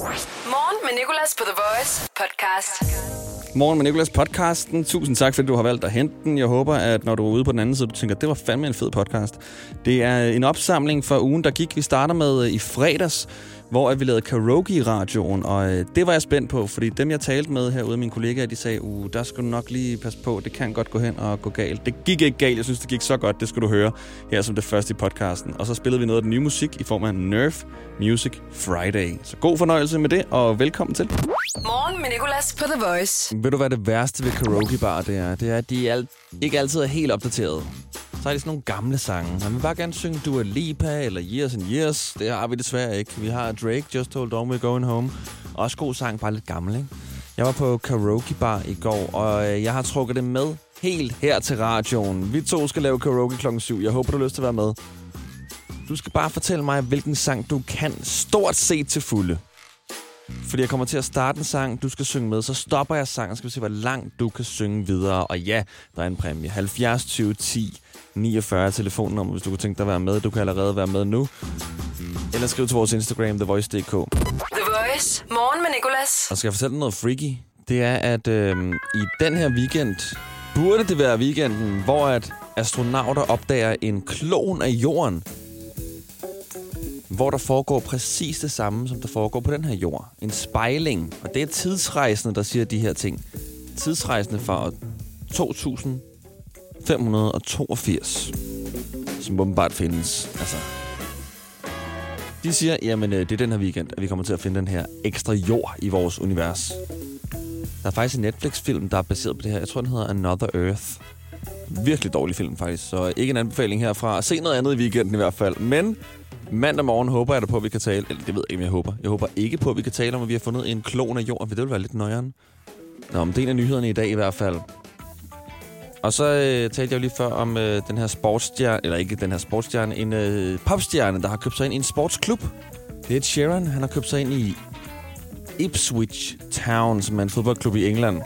Morgen med Nicolas på The Voice podcast. Morgen med Nicolas podcasten. Tusind tak, fordi du har valgt at hente den. Jeg håber, at når du er ude på den anden side, du tænker, det var fandme en fed podcast. Det er en opsamling for ugen, der gik. Vi starter med øh, i fredags, hvor vi lavede karaoke i radioen, og øh, det var jeg spændt på, fordi dem, jeg talte med herude, mine kollegaer, de sagde, uh, der skal du nok lige passe på, det kan godt gå hen og gå galt. Det gik ikke galt, jeg synes, det gik så godt, det skal du høre her som det første i podcasten. Og så spillede vi noget af den nye musik i form af Nerf Music Friday. Så god fornøjelse med det, og velkommen til. Morgen med Nicolas på The Voice. Ved du, hvad det værste ved karaokebar det er? Det er, at de alt, ikke altid er helt opdateret. Så er det sådan nogle gamle sange. Man vil bare gerne synge Dua Lipa eller Years and Years. Det har vi desværre ikke. Vi har Drake, Just Hold On, We're Going Home. Også god sang, bare lidt gammel, ikke? Jeg var på karaoke bar i går, og øh, jeg har trukket det med helt her til radioen. Vi to skal lave karaoke klokken 7. Jeg håber, du har lyst til at være med. Du skal bare fortælle mig, hvilken sang du kan stort set til fulde. Fordi jeg kommer til at starte en sang, du skal synge med, så stopper jeg sangen, så skal vi se, hvor langt du kan synge videre. Og ja, der er en præmie. 70 20 10 49 telefonnummer, hvis du kunne tænke dig at være med. Du kan allerede være med nu. Eller skriv til vores Instagram, thevoice.dk. The Voice. Morgen med Nicolas. Og skal jeg fortælle dig noget freaky? Det er, at øh, i den her weekend, burde det være weekenden, hvor at astronauter opdager en klon af jorden, hvor der foregår præcis det samme, som der foregår på den her jord. En spejling. Og det er tidsrejsende, der siger de her ting. Tidsrejsende fra 2000 582, som åbenbart findes. Altså, de siger, jamen øh, det er den her weekend, at vi kommer til at finde den her ekstra jord i vores univers. Der er faktisk en Netflix-film, der er baseret på det her. Jeg tror, den hedder Another Earth. Virkelig dårlig film, faktisk. Så ikke en anbefaling herfra. Se noget andet i weekenden i hvert fald. Men mandag morgen håber jeg da på, at vi kan tale... Eller det ved jeg ikke, jeg håber. Jeg håber ikke på, at vi kan tale om, at vi har fundet en klon af jorden. For det vil være lidt nøjeren. Nå, men det er en af nyhederne i dag i hvert fald. Og så øh, talte jeg jo lige før om øh, den her sportsstjerne, eller ikke den her sportsstjerne, en øh, popstjerne, der har købt sig ind i en sportsklub. Det er Sharon, Sheeran, han har købt sig ind i Ipswich Town, som er en fodboldklub i England.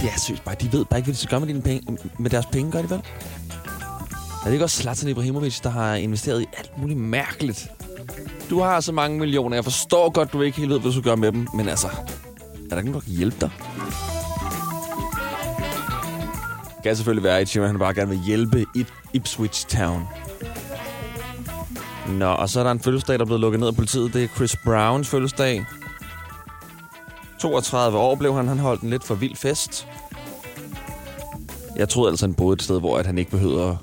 Det er sygt bare, de ved bare ikke, hvad de skal gøre med, dine penge, med deres penge, gør de vel? Er det ikke også Zlatan Ibrahimovic, der har investeret i alt muligt mærkeligt? Du har så mange millioner, jeg forstår godt, du ikke helt ved, hvad du skal gøre med dem, men altså, er der ikke nogen, der kan hjælpe dig? Det kan selvfølgelig være, at han bare gerne vil hjælpe Ip- Ipswich Town. Nå, og så er der en fødselsdag, der er blevet lukket ned af politiet. Det er Chris Browns fødselsdag. 32 år blev han. Han holdt en lidt for vild fest. Jeg troede altså, han boede et sted, hvor at han ikke behøvede at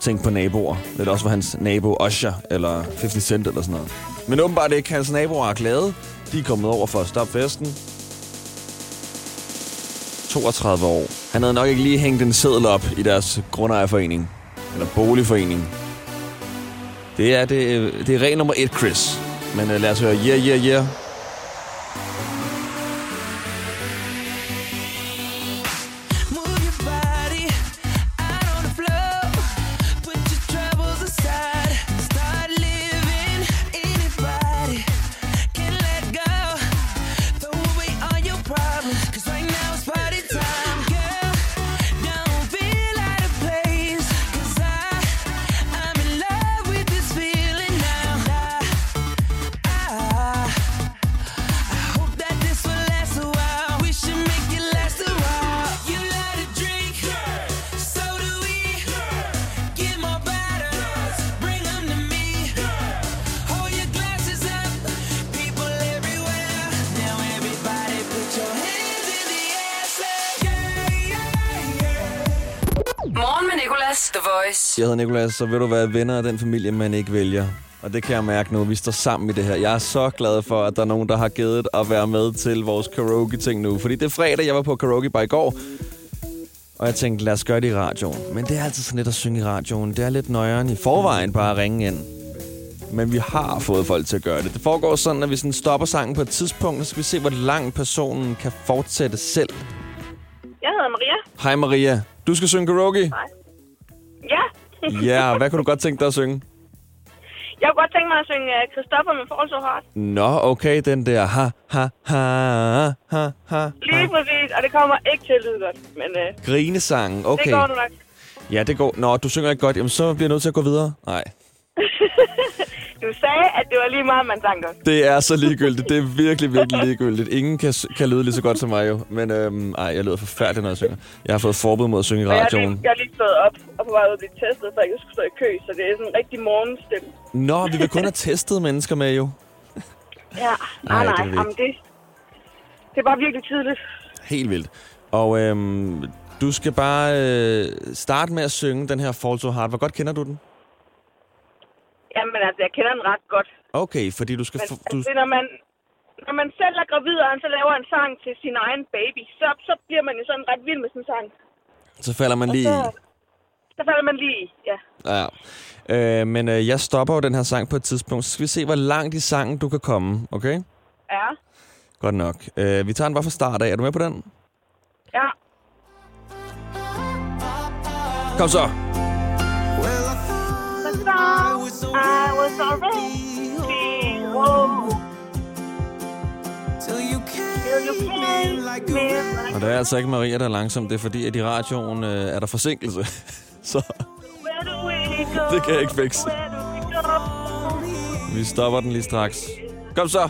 tænke på naboer. Det også var hans nabo Usher, eller 50 Cent, eller sådan noget. Men åbenbart ikke. Hans naboer er glade. De er kommet over for at stoppe festen. 32 år. Han havde nok ikke lige hængt en seddel op i deres grundejerforening. Eller boligforening. Det er, det, øh, det er regel nummer et, Chris. Men uh, lad os høre Yeah, Yeah, Yeah. Jeg hedder Nikolas, så vil du være venner af den familie, man ikke vælger. Og det kan jeg mærke nu. Vi står sammen i det her. Jeg er så glad for, at der er nogen, der har givet at være med til vores karaoke-ting nu. Fordi det er fredag, jeg var på karaoke bare i går. Og jeg tænkte, lad os gøre det i radioen. Men det er altid sådan lidt at synge i radioen. Det er lidt nøjeren i forvejen bare at ringe ind. Men vi har fået folk til at gøre det. Det foregår sådan, at vi sådan stopper sangen på et tidspunkt, så skal vi se, hvor langt personen kan fortsætte selv. Jeg hedder Maria. Hej Maria. Du skal synge karaoke? Ja. Ja, hvad kunne du godt tænke dig at synge? Jeg kunne godt tænke mig at synge uh, Christoffer med Fall So Hard. Nå, okay, den der ha, ha, ha, ha, ha, Lige præcis, og det kommer ikke til at lyde godt. Men uh, Grinesangen, okay. det går nu nok. Ja, det går. Nå, du synger ikke godt. Jamen, så bliver jeg nødt til at gå videre. Nej. Du sagde, at det var lige meget, man sang godt. Det er så ligegyldigt. Det er virkelig, virkelig ligegyldigt. Ingen kan, kan lyde lige så godt som mig jo. Men øhm, ej, jeg lyder forfærdeligt, når jeg synger. Jeg har fået forbud mod at synge i Og jeg radioen. lige, jeg lige stået op og på vej ud og blive testet, for jeg ikke skulle stå i kø. Så det er sådan en rigtig morgenstemme. Nå, vi vil kun have testet mennesker med jo. Ja, Nej, nej, det Jamen, det, det er bare virkelig tidligt. Helt vildt. Og øhm, du skal bare øh, starte med at synge den her Fall So Hard. Hvor godt kender du den? Jamen, altså, jeg kender den ret godt. Okay, fordi du skal... Men Få, altså, du, er, når man, når man selv er gravid, og han så laver en sang til sin egen baby, så, så bliver man jo sådan ret vild med sådan en sang. så falder man lige. Så, så falder man lige i, ja. Ja. Øh, men øh, jeg stopper jo den her sang på et tidspunkt. Så skal vi se, hvor langt i sangen du kan komme. Okay? Ja, Godt nok. Øh, vi tager den bare fra start af. Er du med på den? ja. Kom så. I was already whoa, Till you till you came came in like a me. Og det er altså ikke Maria, der er langsom. Det er fordi, at i radioen øh, er der forsinkelse. så? Det kan jeg ikke fikse. Vi stopper den lige straks. Kom så.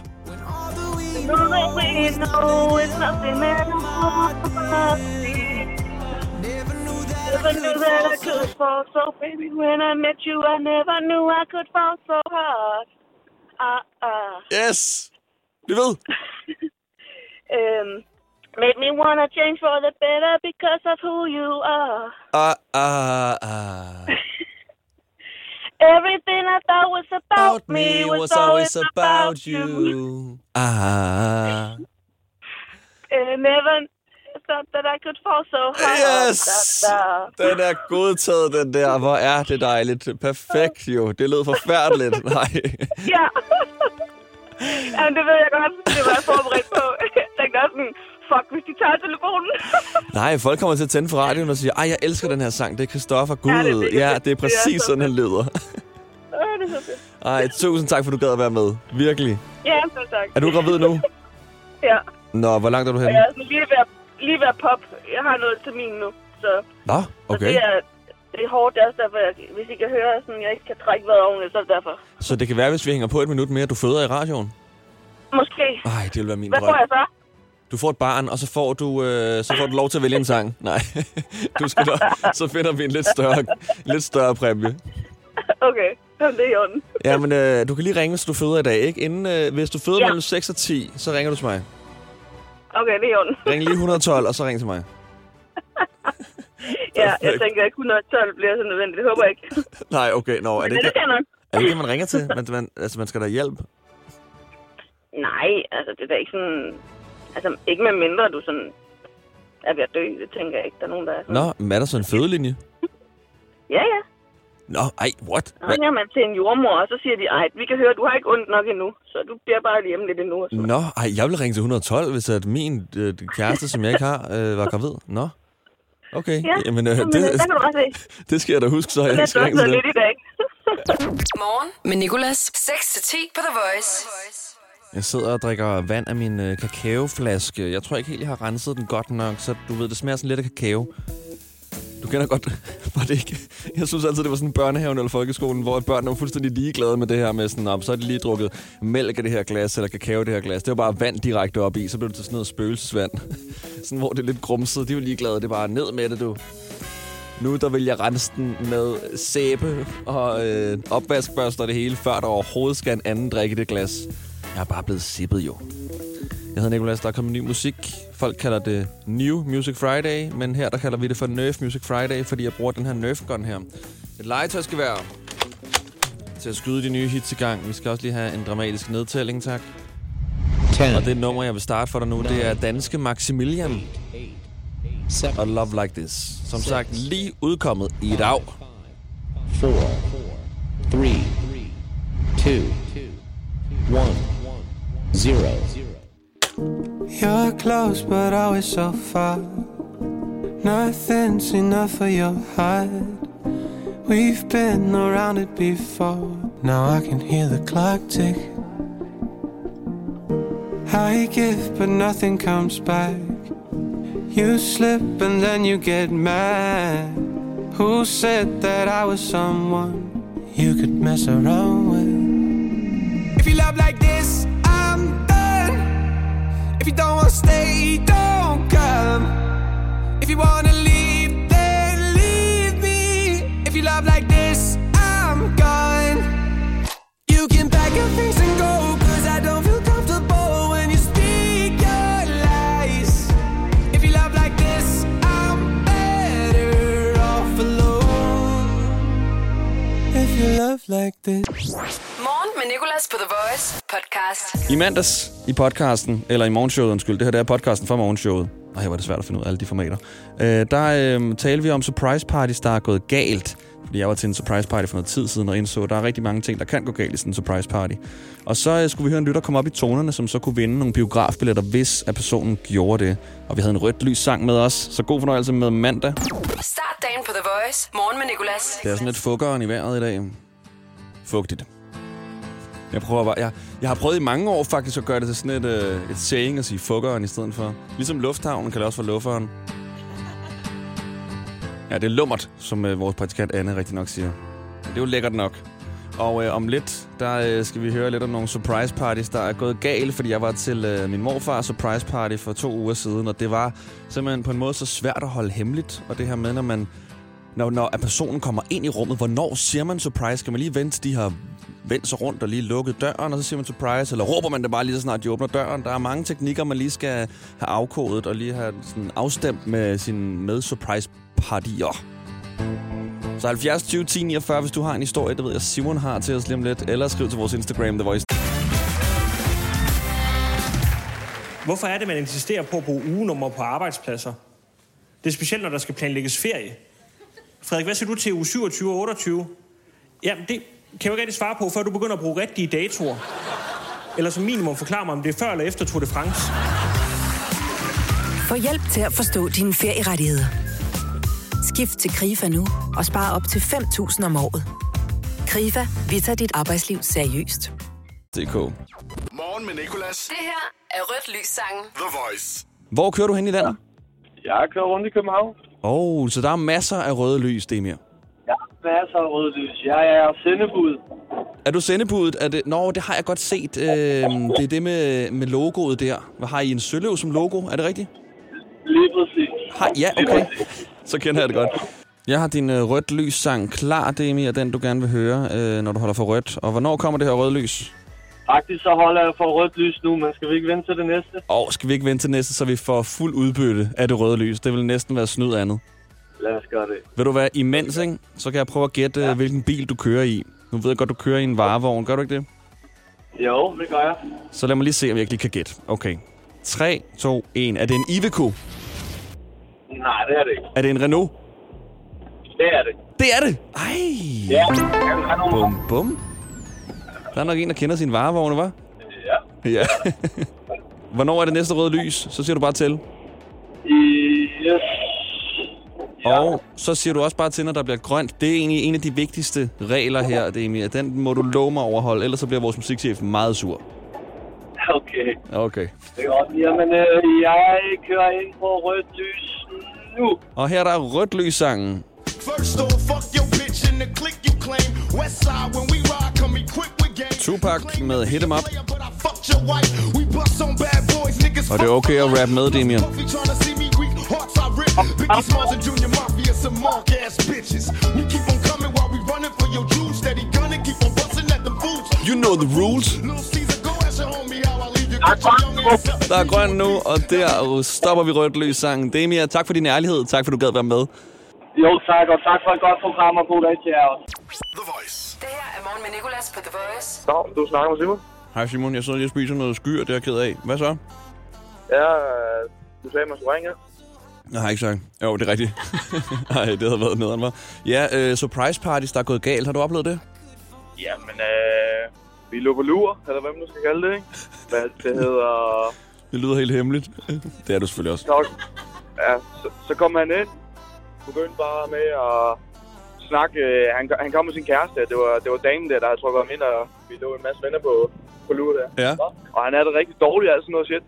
Know that we know it's nothing at all. Never knew that I could fall so, baby. When I met you, I never knew I could fall so hard. Ah, ah. Yes. Vi ved. Um, made me wanna change for the better because of who you are. Ah, ah, ah. Everything I thought was about, me was, always about you. Ah. And never thought that I could fall so hard. Yes! Den er godtaget, den der. Hvor er det dejligt. Perfekt jo. Det lød forfærdeligt. Nej. Ja. Jamen, det ved jeg godt. Det var jeg forberedt på. Jeg tænkte også sådan, fuck, hvis de tager telefonen. Nej, folk kommer til at tænde for radioen og siger, ej, jeg elsker den her sang. Det er Christoffer Gud. Ja, det er Ja, det er Det er præcis så sådan, han lyder. Det er så. Ej, tusind tak, for du gad at være med. Virkelig. Ja, så tak. Er du gravid nu? Ja. Nå, hvor langt er du henne? jeg er sådan lige ved at, lige ved at pop. Jeg har noget til min nu, så, Nå, så okay. det, er, det er hårdt. Det er også derfor, jeg, hvis I kan høre, sådan, jeg ikke kan trække vejret ordentligt, så er det derfor. Så det kan være, hvis vi hænger på et minut mere, at du føder i radioen? Måske. Ej, det vil være min Hvad drøm. får jeg så? Du får et barn, og så får du, øh, så får du lov til at vælge en sang. Nej, du skal da, så finder vi en lidt større, lidt større præmie. Okay, Jamen, det er i orden. Ja, men øh, du kan lige ringe, hvis du føder i dag, ikke? Inden, øh, hvis du føder Ja. mellem 6 og 10, så ringer du til mig. Okay, det er i orden. Ring lige 112, og så ring til mig. Ja, jeg tænker, at 112 bliver så nødvendigt. Det håber jeg ikke. Nej, okay, nå, er det det ikke, nok. er det, ikke det, man ringer til? Man, man, altså, man skal da hjælp. Nej, altså det er da ikke sådan... Altså ikke med mindre du sådan er ved at dø. Det tænker jeg ikke, der er nogen, der er sådan. Nå, men er der så en fødelinje? Ja, ja. Nå, ej, what? Så ringer man til en jordmor, og så siger de, ej, vi kan høre, du har ikke ondt nok endnu, så du bliver bare hjemme lidt endnu. Og sådan. Nå, ej, jeg vil ringe til 112, hvis at min øh, kæreste, som jeg ikke har, øh, var gravid. Nå. Okay, Ja, jamen øh, Jamen, det, der kan du se. det skal jeg da huske, så jeg ikke skal ringe til lidt i dag. Morgen med Nicolas. 6-10 på The Voice. Jeg sidder og drikker vand af min øh, kakaoflaske. Jeg tror ikke helt, jeg har renset den godt nok, så du ved, det smager sådan lidt af kakao. Du kender godt, var det ikke? Jeg synes altid, det var sådan børnehaven eller folkeskolen, hvor børnene var fuldstændig ligeglade med det her med sådan, op, så er de lige drukket mælk af det her glas, eller kakao af det her glas. Det var bare vand direkte op i, så blev det til sådan noget spøgelsesvand. sådan, hvor det er lidt grumset. De var ligeglade, det var bare ned med det, du. Nu der vil jeg rense den med sæbe og øh, opvaskbørster og det hele, før der overhovedet skal en anden drikke i det glas. Jeg er bare blevet sippet jo. Jeg hedder Nicolas, der er kommet ny musik. Folk kalder det New Music Friday, men her der kalder vi det for Nerf Music Friday, fordi jeg bruger den her Nerf gun her. Et være til at skyde de nye hits i gang. Vi skal også lige have en dramatisk nedtælling, tak. 10, Og det nummer, jeg vil starte for dig nu, det er danske Maximilian 7, og Love Like This. Som sagt, lige udkommet i dag. 4, 3, 2, 1, 0. You're close, but always so far. Nothing's enough for your heart. We've been around it before. Now I can hear the clock tick. I give, but nothing comes back. You slip and then you get mad. Who said that I was someone you could mess around with? If you love like this, you don't wanna stay, don't come. If you wanna leave, then leave me. If you love like this, I'm gone. You can pack your things and go, cause I don't feel comfortable when you speak your lies. If you love like this, I'm better off alone. If you love like this. Morgen med Nicolas på The Voice podcast. I mandags i podcasten, eller i morgenshowet, undskyld, det her det er podcasten fra morgenshowet. Og her var det svært at finde ud af alle de formater. Øh, der øh, talte vi om surprise parties, der er gået galt. Fordi jeg var til en surprise party for noget tid siden og indså, at der er rigtig mange ting, der kan gå galt i sådan en surprise party. Og så øh, skulle vi høre en lytter komme op i tonerne, som så kunne vinde nogle biografbilletter, hvis at personen gjorde det. Og vi havde en rødt lys sang med os, så god fornøjelse med mandag. Start dagen på The Voice. Morgen med Nicolas. Det er sådan lidt fukkeren i vejret i dag. Fugtigt. Jeg prøver bare, jeg, jeg har prøvet i mange år faktisk at gøre det til sådan et, øh, et saying at sige fuckeren i stedet for. Ligesom lufthavnen kan det også være lufferen. Ja, det er lummert, som øh, vores praktikant Anne rigtig nok siger. Det er jo lækkert nok. Og øh, om lidt, der øh, skal vi høre lidt om nogle surprise parties, der er gået galt, fordi jeg var til øh, min morfars surprise party for to uger siden, og det var simpelthen på en måde så svært at holde hemmeligt. Og det her med, når man når, når at personen kommer ind i rummet, hvornår siger man surprise? Skal man lige vente, til de har vendt sig rundt og lige lukket døren, og så siger man surprise? Eller råber man det bare lige så snart de åbner døren? Der er mange teknikker, man lige skal have afkodet og lige have sådan afstemt med sine med-surprise partier. Så 70 20 10 49, hvis du har en historie, det ved jeg Simon har til os lige om lidt, eller skriv til vores Instagram, The Voice. Hvorfor er det, man insisterer på at bruge ugenummer på arbejdspladser? Det er specielt, når der skal planlægges ferie. Frederik, hvad siger du til uge 27 og 28? Jamen, det kan jeg jo ikke rigtig svare på, før du begynder at bruge rigtige datoer. Eller som minimum forklare mig, om det er før eller efter Tour de France. Få hjælp til at forstå dine ferierettigheder. Skift til KRIFA nu og spare op til 5.000 om året. KRIFA, vi tager dit arbejdsliv seriøst. DK. Morgen med Nicolas. Det her er Rødt Lys sangen. The Voice. Hvor kører du hen i landet? Jeg kører rundt i København. Åh, oh, så der er masser af røde lys, Demir. Jeg har masser af rød lys. Jeg er sendebud. Er du sendebudet? Er det... Nå, det har jeg godt set. Øh, det er det med, med logoet der. Hvad har I en søløv som logo? Er det rigtigt? Lige præcis. Har, ja, okay. Så kender jeg det godt. Jeg har din øh, rødt lys sang klar, Demir, den du gerne vil høre, øh, når du holder for rødt. Og hvornår kommer det her røde lys? Faktisk så holder jeg for rødt lys nu, men skal vi ikke vente til det næste? Og skal vi ikke vente til næste, så vi får fuld udbytte af det røde lys? Det vil næsten være snyd andet. Lad os gøre det. Vil du være imens, ikke? Så kan jeg prøve at gætte, ja. hvilken bil du kører i. Nu ved jeg godt, du kører i en varevogn. Gør du ikke det? Jo, det gør jeg. Så lad mig lige se, om jeg ikke lige kan gætte. Okay. 3, 2, 1. Er det en Iveco? Nej, det er det ikke. Er det en Renault? Det er det. Det er det! Ej! Ja, nogle... Bum, bum. Der er nok en, der kender sin varevogne, hva'? Ja. Ja. Hvornår er det næste røde lys? Så siger du bare til. Yes. Ja. Og så siger du også bare til, når der bliver grønt. Det er egentlig en af de vigtigste regler her, Demi. Den må du love mig at overholde, ellers så bliver vores musikchef meget sur. Okay. Okay. Det er godt. Jamen, øh, jeg kører ind på rødt lys nu. Og her er der rødt lys sangen. First off, fuck your bitch in the click you claim. Westside, when we ride, come equipped with game. Tupac med Hit 'em Up. Og det er okay at rappe med, Demian. Biggie Smalls and Junior Mafia, some mark ass bitches. We keep on coming while we running for your juice. Steady gunning, keep on busting at them fools. You know the rules. Little Caesar, go ask your homie how I leave you. Got your young ass up. Der er grøn nu, og der stopper vi rødt lys sangen. Demia, tak for din ærlighed. Tak for, du gad være med. Jo, tak, og tak for et godt program, og god dag til jer også. The Voice. Det her er Morgen med Nicolas på The Voice. Nå, du snakker med Simon? Hej Simon, jeg sidder lige og spiser noget skyr, det er jeg ked af. Hvad så? Ja, øh, du sagde, man skulle ringe. Jeg har ikke sagt. Jo, det er rigtigt. Nej, det havde været nederen, var. Ja, øh, surprise parties, der er gået galt. Har du oplevet det? Jamen, øh, vi lå på lur, eller hvad man nu skal kalde det, ikke? Hvad det hedder... Det lyder helt hemmeligt. det er du selvfølgelig også. Nok. Ja, så, så kom han ind, begyndte bare med at snakke. øh, Han, han kom med sin kæreste, det var, det var damen der, der havde trukket ham ind, og vi lå en masse venner på, på lur der. Ja. Og han havde det rigtig dårligt, alt sådan noget shit.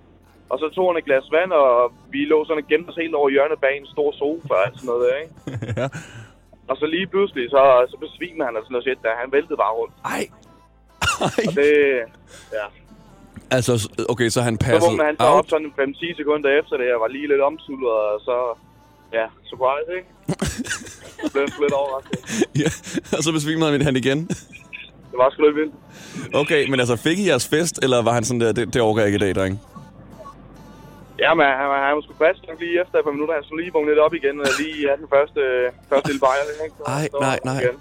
Og så tog han et glas vand, og vi lå sådan og gemte os helt over hjørnet bag en stor sofa og sådan noget der, ikke? ja. Og så lige pludselig, så, så besvimede han og sådan noget shit, der han væltede bare rundt. Ej. Og det, ja. Altså, okay, så han Så passede vågnede han så op sådan 5-10 sekunder efter det, og var lige lidt omsullet, og så, ja, surprise, ikke? Så blev han lidt overrasket. Ja, og så besvimede han igen. Det var sgu lidt vildt. Okay, men altså, fik I jeres fest, eller var han sådan der, det, det overgår jeg ikke i dag, dreng? Ja, men han, han var sgu fast nok lige efter et par minutter. Han skulle lige vågne lidt op igen, og lige have den første, første lille bajer. Nej, han nej. igen.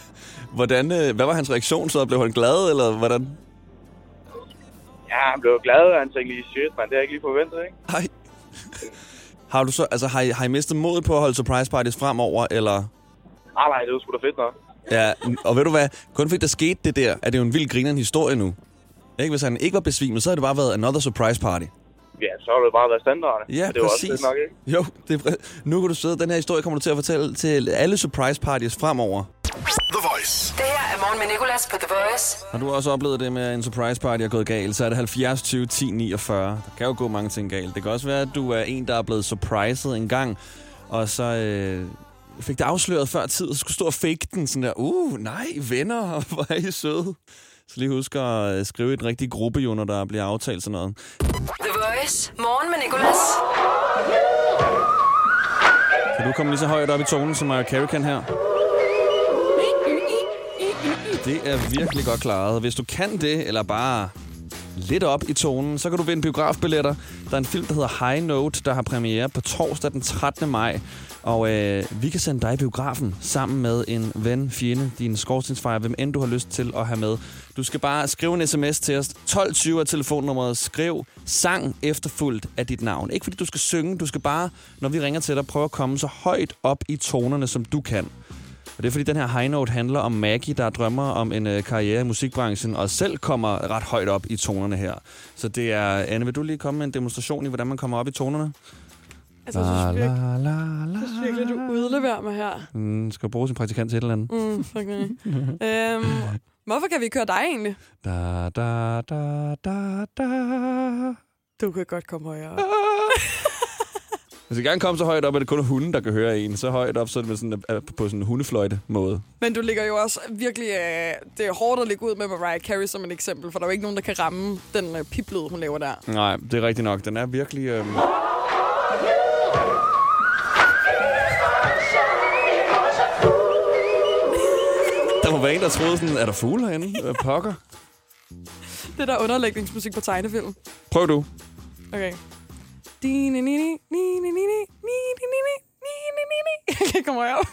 Hvordan, øh, hvad var hans reaktion så? Blev han glad, eller hvordan? Ja, han blev glad, og han tænkte lige, shit, man, det har jeg ikke lige forventet, ikke? Ej. Har du så, altså, har I, har I mistet modet på at holde surprise parties fremover, eller? Nej, nej, det var sgu da fedt nok. Ja, og ved du hvad? Kun fordi der skete det der, er det jo en vild grineren historie nu. Ikke? Hvis han ikke var besvimet, så havde det bare været another surprise party. Ja, så har det bare været standard. Ja, Og det var også præcis. nok, ikke? Jo, det er, præ- nu kan du sidde. Den her historie kommer du til at fortælle til alle surprise parties fremover. The Voice. Det her er morgen med Nicolas på The Voice. Har du også oplevet det med, at en surprise party er gået galt, så er det 70 20 10 49. Der kan jo gå mange ting galt. Det kan også være, at du er en, der er blevet surpriset en gang, og så øh, fik det afsløret før tid, og så skulle stå og fake den sådan der, uh, nej, venner, hvor er I søde. Så lige husk at øh, skrive en rigtig gruppe, jo, når der bliver aftalt sådan noget. The Voice. Morgen med Nicolas. Kan du komme lige så højt op i tonen, som Mariah Carey kan her? Det er virkelig godt klaret. Hvis du kan det, eller bare lidt op i tonen, så kan du vinde biografbilletter. Der er en film, der hedder High Note, der har premiere på torsdag den 13. maj. Og øh, vi kan sende dig i biografen sammen med en ven, fjende, din skorstensfejr, hvem end du har lyst til at have med. Du skal bare skrive en sms til os. 1220 er telefonnummeret. Skriv sang efterfulgt af dit navn. Ikke fordi du skal synge, du skal bare, når vi ringer til dig, prøve at komme så højt op i tonerne, som du kan. Og det er fordi, den her high note handler om Maggie, der drømmer om en øh, karriere i musikbranchen, og selv kommer ret højt op i tonerne her. Så det er... Anne, vil du lige komme med en demonstration i, hvordan man kommer op i tonerne? Altså, jeg synes virkelig, la, la, jeg synes virkelig, du udleverer mig her. Mm, skal bruge sin praktikant til et eller andet. Mm, okay. øhm, hvorfor kan vi ikke høre dig egentlig? Da, da, da, da, da. Du kan godt komme højere. Hvis jeg gerne komme så højt op, at det kun er hunden, der kan høre en. Så højt op, så er det sådan, øh, på sådan en hundefløjte-måde. Men du ligger jo også virkelig... Øh, det er hårdt at ligge ud med Mariah Carey som et eksempel, for der er jo ikke nogen, der kan ramme den øh, piplyd, hun laver der. Nej, det er rigtigt nok. Den er virkelig... Øh... Der må være en, der troede sådan, er der fugle herinde? Hvad pokker? Det der underlægningsmusik på tegnefilm. Prøv du. Okay. Jeg kan ikke komme højere op.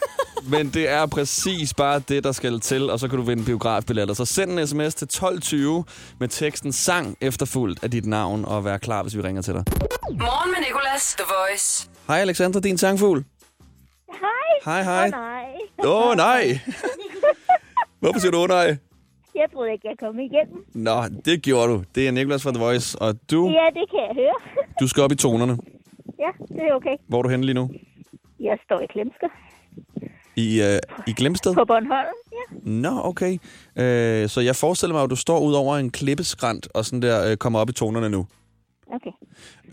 Men det er præcis bare det, der skal til, og så kan du vinde biografbilletter. Så send en sms til 1220 med teksten sang efterfulgt af dit navn, og vær klar, hvis vi ringer til dig. Morgen med Nicolas. The Voice. Hej Alexandra, din sangfugl. Hej. Hej, hej. Åh, nej. Åh, oh, nej. Hvorfor siger du oh, nej? Jeg troede ikke, jeg kom igennem. Nå, det gjorde du. Det er Niklas fra The Voice, og du, Ja, det kan jeg høre. du skal op i tonerne. ja, det er okay. Hvor er du henne lige nu? Jeg står i Klemsker I, øh, i Glemsted? på Bornholm. Ja. Nå, okay. Øh, så jeg forestiller mig, at du står ud over en klippeskrant og sådan der øh, kommer op i tonerne nu. Okay.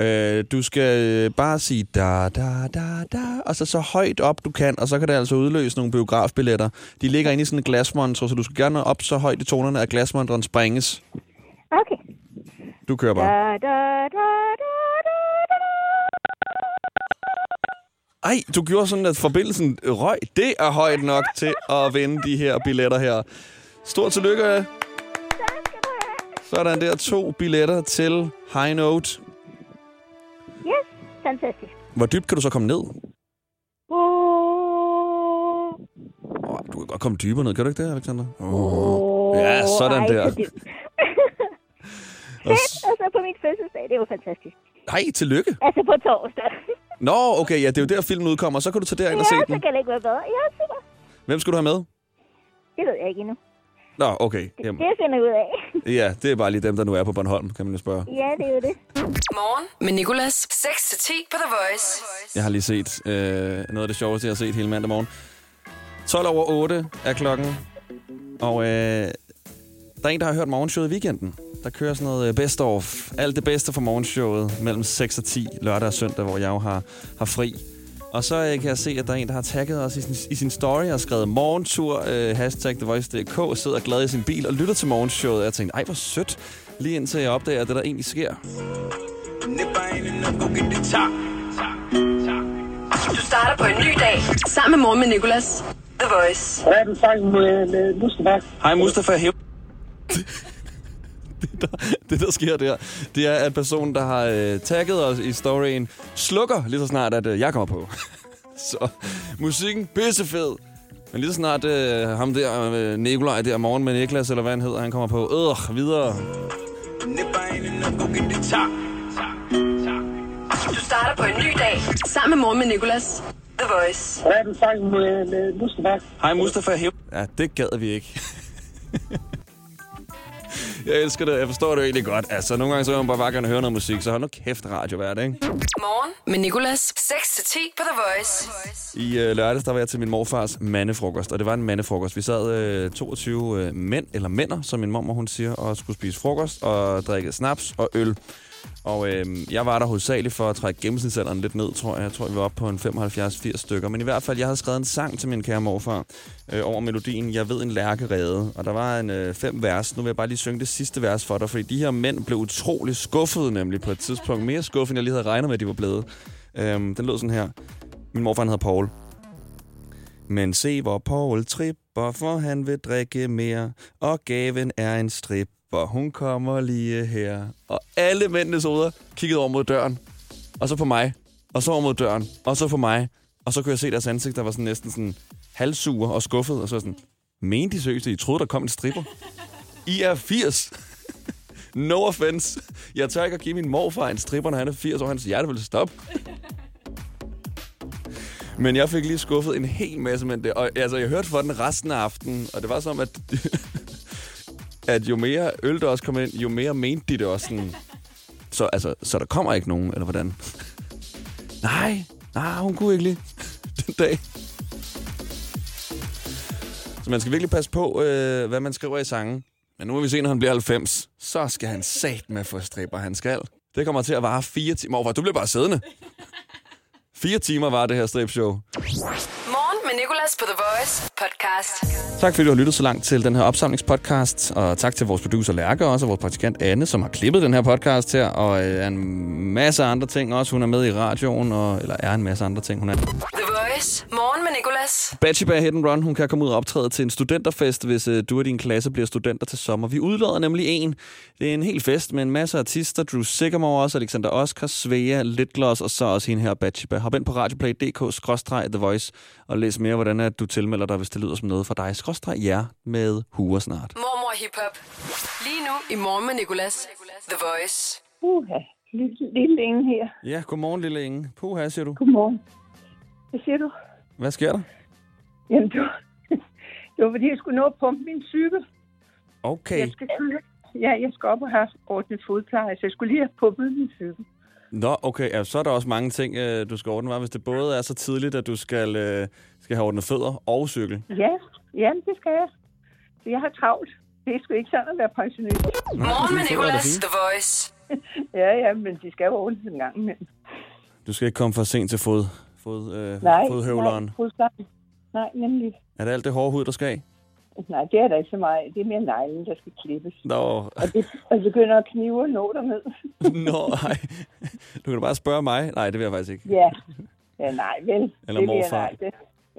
Øh, du skal øh, bare sige da, da, da, da, og så så højt op du kan, og så kan det altså udløse nogle biografbilletter. De ligger inde i sådan en glasmontre, så du skal gerne op så højt i tonerne, at glasmontren sprænges. Okay. Du kører bare. da, da, da, da, da, da. Ej, du gjorde sådan, at forbindelsen røg. Det er højt nok til at vinde de her billetter her. Stort tillykke. Sådan der to billetter til High Note. Yes, fantastisk. Hvor dybt kan du så komme ned? Oh. Oh, du kan godt komme dybere ned, kan du ikke det, Alexander? Oh. Ja, sådan Ej, der. så. Og og så på min fødselsdag, det er jo fantastisk. Hej, tillykke. Altså på torsdag. Nå, okay, ja, det er jo der, filmen udkommer. Så kan du tage derind og ja, se så den. kan det ikke være bedre. Ja, super. Hvem skal du have med? Det ved jeg ikke endnu. Nå, okay. Jamen, Det finder jeg ud af. ja, det er bare lige dem, der nu er på Bornholm, kan man jo spørge. ja, det er jo det. Morgen med Nicolas. 6-10 på The Voice. Jeg har lige set øh, noget af det sjoveste, jeg har set hele mandag morgen. 12 over 8 er klokken. Og øh, der er en, der har hørt morgenshowet i weekenden. Der kører sådan noget øh, best of. Alt det bedste fra morgenshowet mellem 6 og 10 lørdag og søndag, hvor jeg jo har, har fri. Og så øh, kan jeg se, at der er en, der har tagget os i sin, i sin story og skrevet morgentur, øh, hashtag TheVoice.dk, sidder glad i sin bil og lytter til morgenshowet. Jeg tænkte, ej, hvor sødt. Lige indtil jeg opdager, at det der egentlig sker. Du starter på en ny dag sammen med morgen med Nicolas. The Voice. Hvad er den sang med, med Mustafa? Hej Mustafa. det, der, det, der sker der, det er, at personen, der har øh, tagget os i storyen, slukker lige så snart, at øh, jeg kommer på. så musikken, pissefed. Men lige så snart øh, ham der, øh, Nikolaj der, morgen med Niklas, eller hvad han hedder, han kommer på, øh, videre. Du starter på en ny dag sammen med morgen med Nicolas. The Voice. Hvad er den sang med, med Mustafa? Hej Mustafa. Ja, det gad vi ikke. Jeg elsker det. Jeg forstår det jo egentlig godt. Altså, nogle gange så vil man bare, bare gerne høre noget musik, så hold nu kæft radio hver dag, ikke? Morgen med Nicolas. 6-10 på The Voice. I øh, lørdags, der var jeg til min morfars mandefrokost, og det var en mandefrokost. Vi sad øh, 22 øh, mænd, eller mænder, som min mor hun siger, og skulle spise frokost og drikke snaps og øl. Og øh, jeg var der hovedsageligt for at trække gennemsnitsalderen lidt ned, tror jeg. Jeg tror, vi var oppe på en 75-80 stykker. Men i hvert fald, jeg havde skrevet en sang til min kære morfar øh, over melodien Jeg ved en lærkerede. Og der var en øh, fem vers. Nu vil jeg bare lige synge det sidste vers for dig, fordi de her mænd blev utrolig skuffede nemlig på et tidspunkt. Mere skuffet, end jeg lige havde regnet med, at de var blevet. Øh, den lød sådan her. Min morfar han hedder Paul. Men se, hvor Paul tripper, for han vil drikke mere, og gaven er en for hun kommer lige her. Og alle mændenes hoveder kiggede over mod døren, og så på mig, og så over mod døren, og så på mig. Og så kunne jeg se deres ansigt, der var sådan næsten sådan halvsure og skuffet, og så sådan, mente de seriøst, I troede, der kom en stripper? I er 80! no offense. Jeg tør ikke at give min morfar en stripper, når han er 80 år. Hans hjerte vil stoppe. Men jeg fik lige skuffet en hel masse mænd det, Og altså, jeg hørte for den resten af aftenen, og det var som, at, at jo mere øl der også kom ind, jo mere mente de det også sådan. Så, altså, så der kommer ikke nogen, eller hvordan? Nej, nej, hun kunne ikke lige den dag. Så man skal virkelig passe på, øh, hvad man skriver i sangen. Men nu må vi se, når han bliver 90, så skal han sat med få stripper, han skal. Det kommer til at vare fire timer. Hvorfor? Du bliver bare siddende. Fire timer var det her stripshow. Med Nicolas på The Voice podcast. Tak fordi du har lyttet så langt til den her opsamlingspodcast, og tak til vores producer Lærke også, og vores praktikant Anne, som har klippet den her podcast her, og øh, en masse andre ting også. Hun er med i radioen, og, eller er en masse andre ting, hun er. The Voice. Morgen med Nicolas. Batshiba Hit and Run, hun kan komme ud og optræde til en studenterfest, hvis øh, du og din klasse bliver studenter til sommer. Vi udlader nemlig en. Det er en hel fest med en masse artister. Drew Sigamore også, Alexander Oscar, Svea, Litgloss, og så også hende her, Batshiba. Hop ind på radioplay.dk-the voice og læs mere, hvordan at du tilmelder dig, hvis det lyder som noget for dig. Skråstreg ja med huer snart. Mormor Hip Hop. Lige nu i Morgen med Nicolas. The Voice. Uha, lille, lille Inge her. Ja, godmorgen, lille Inge. Puha, siger du. Godmorgen. Hvad siger du? Hvad sker der? Jamen, det var, det var fordi, jeg skulle nå at pumpe min cykel. Okay. Jeg skal, ja, jeg skal op og have ordnet fodpleje, så jeg skulle lige have pumpet min cykel. Nå, okay. Ja, så er der også mange ting, øh, du skal ordne, hva'? hvis det både er så tidligt, at du skal, øh, skal have ordnet fødder og cykel. Ja, ja, det skal jeg. Så jeg har travlt. Det er sgu ikke sådan at være pensionist. Morgen med Nicolas. The Voice. ja, ja, men de skal jo ordnes en gang imellem. Du skal ikke komme for sent til fod, fod, øh, Nej, fodhøvleren. nej. Nej, nemlig. Er det alt det hårde hud, der skal af? Nej, det er der ikke så meget. Det er mere neglen, der skal klippes. Nå, Og det, og begynder at knive og nå derned. Nå, nej. Du kan da bare spørge mig. Nej, det vil jeg faktisk ikke. ja. ja, nej, vel. Eller det vil jeg morfar. Nej, det,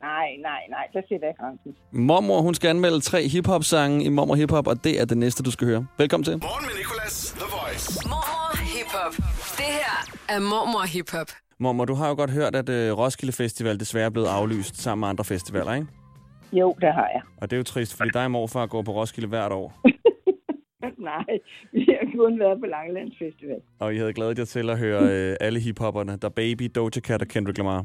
nej, nej, nej, der sætter jeg grænsen. Mormor, hun skal anmelde tre hiphop-sange i Mormor Hiphop, og det er det næste, du skal høre. Velkommen til. Morgen med Nicolas, The Voice. Mormor Hip Hop. Det her er Mormor Hip Hop. Mormor, du har jo godt hørt, at øh, Roskilde Festival desværre er blevet aflyst sammen med andre festivaler, ikke? Jo, det har jeg. Og det er jo trist, fordi dig og morfar går på Roskilde hvert år. nej, vi har kun været på Langelands Festival. Og I havde glædet jer til at høre øh, alle hiphopperne. Der Baby, Doja Cat og Kendrick Lamar.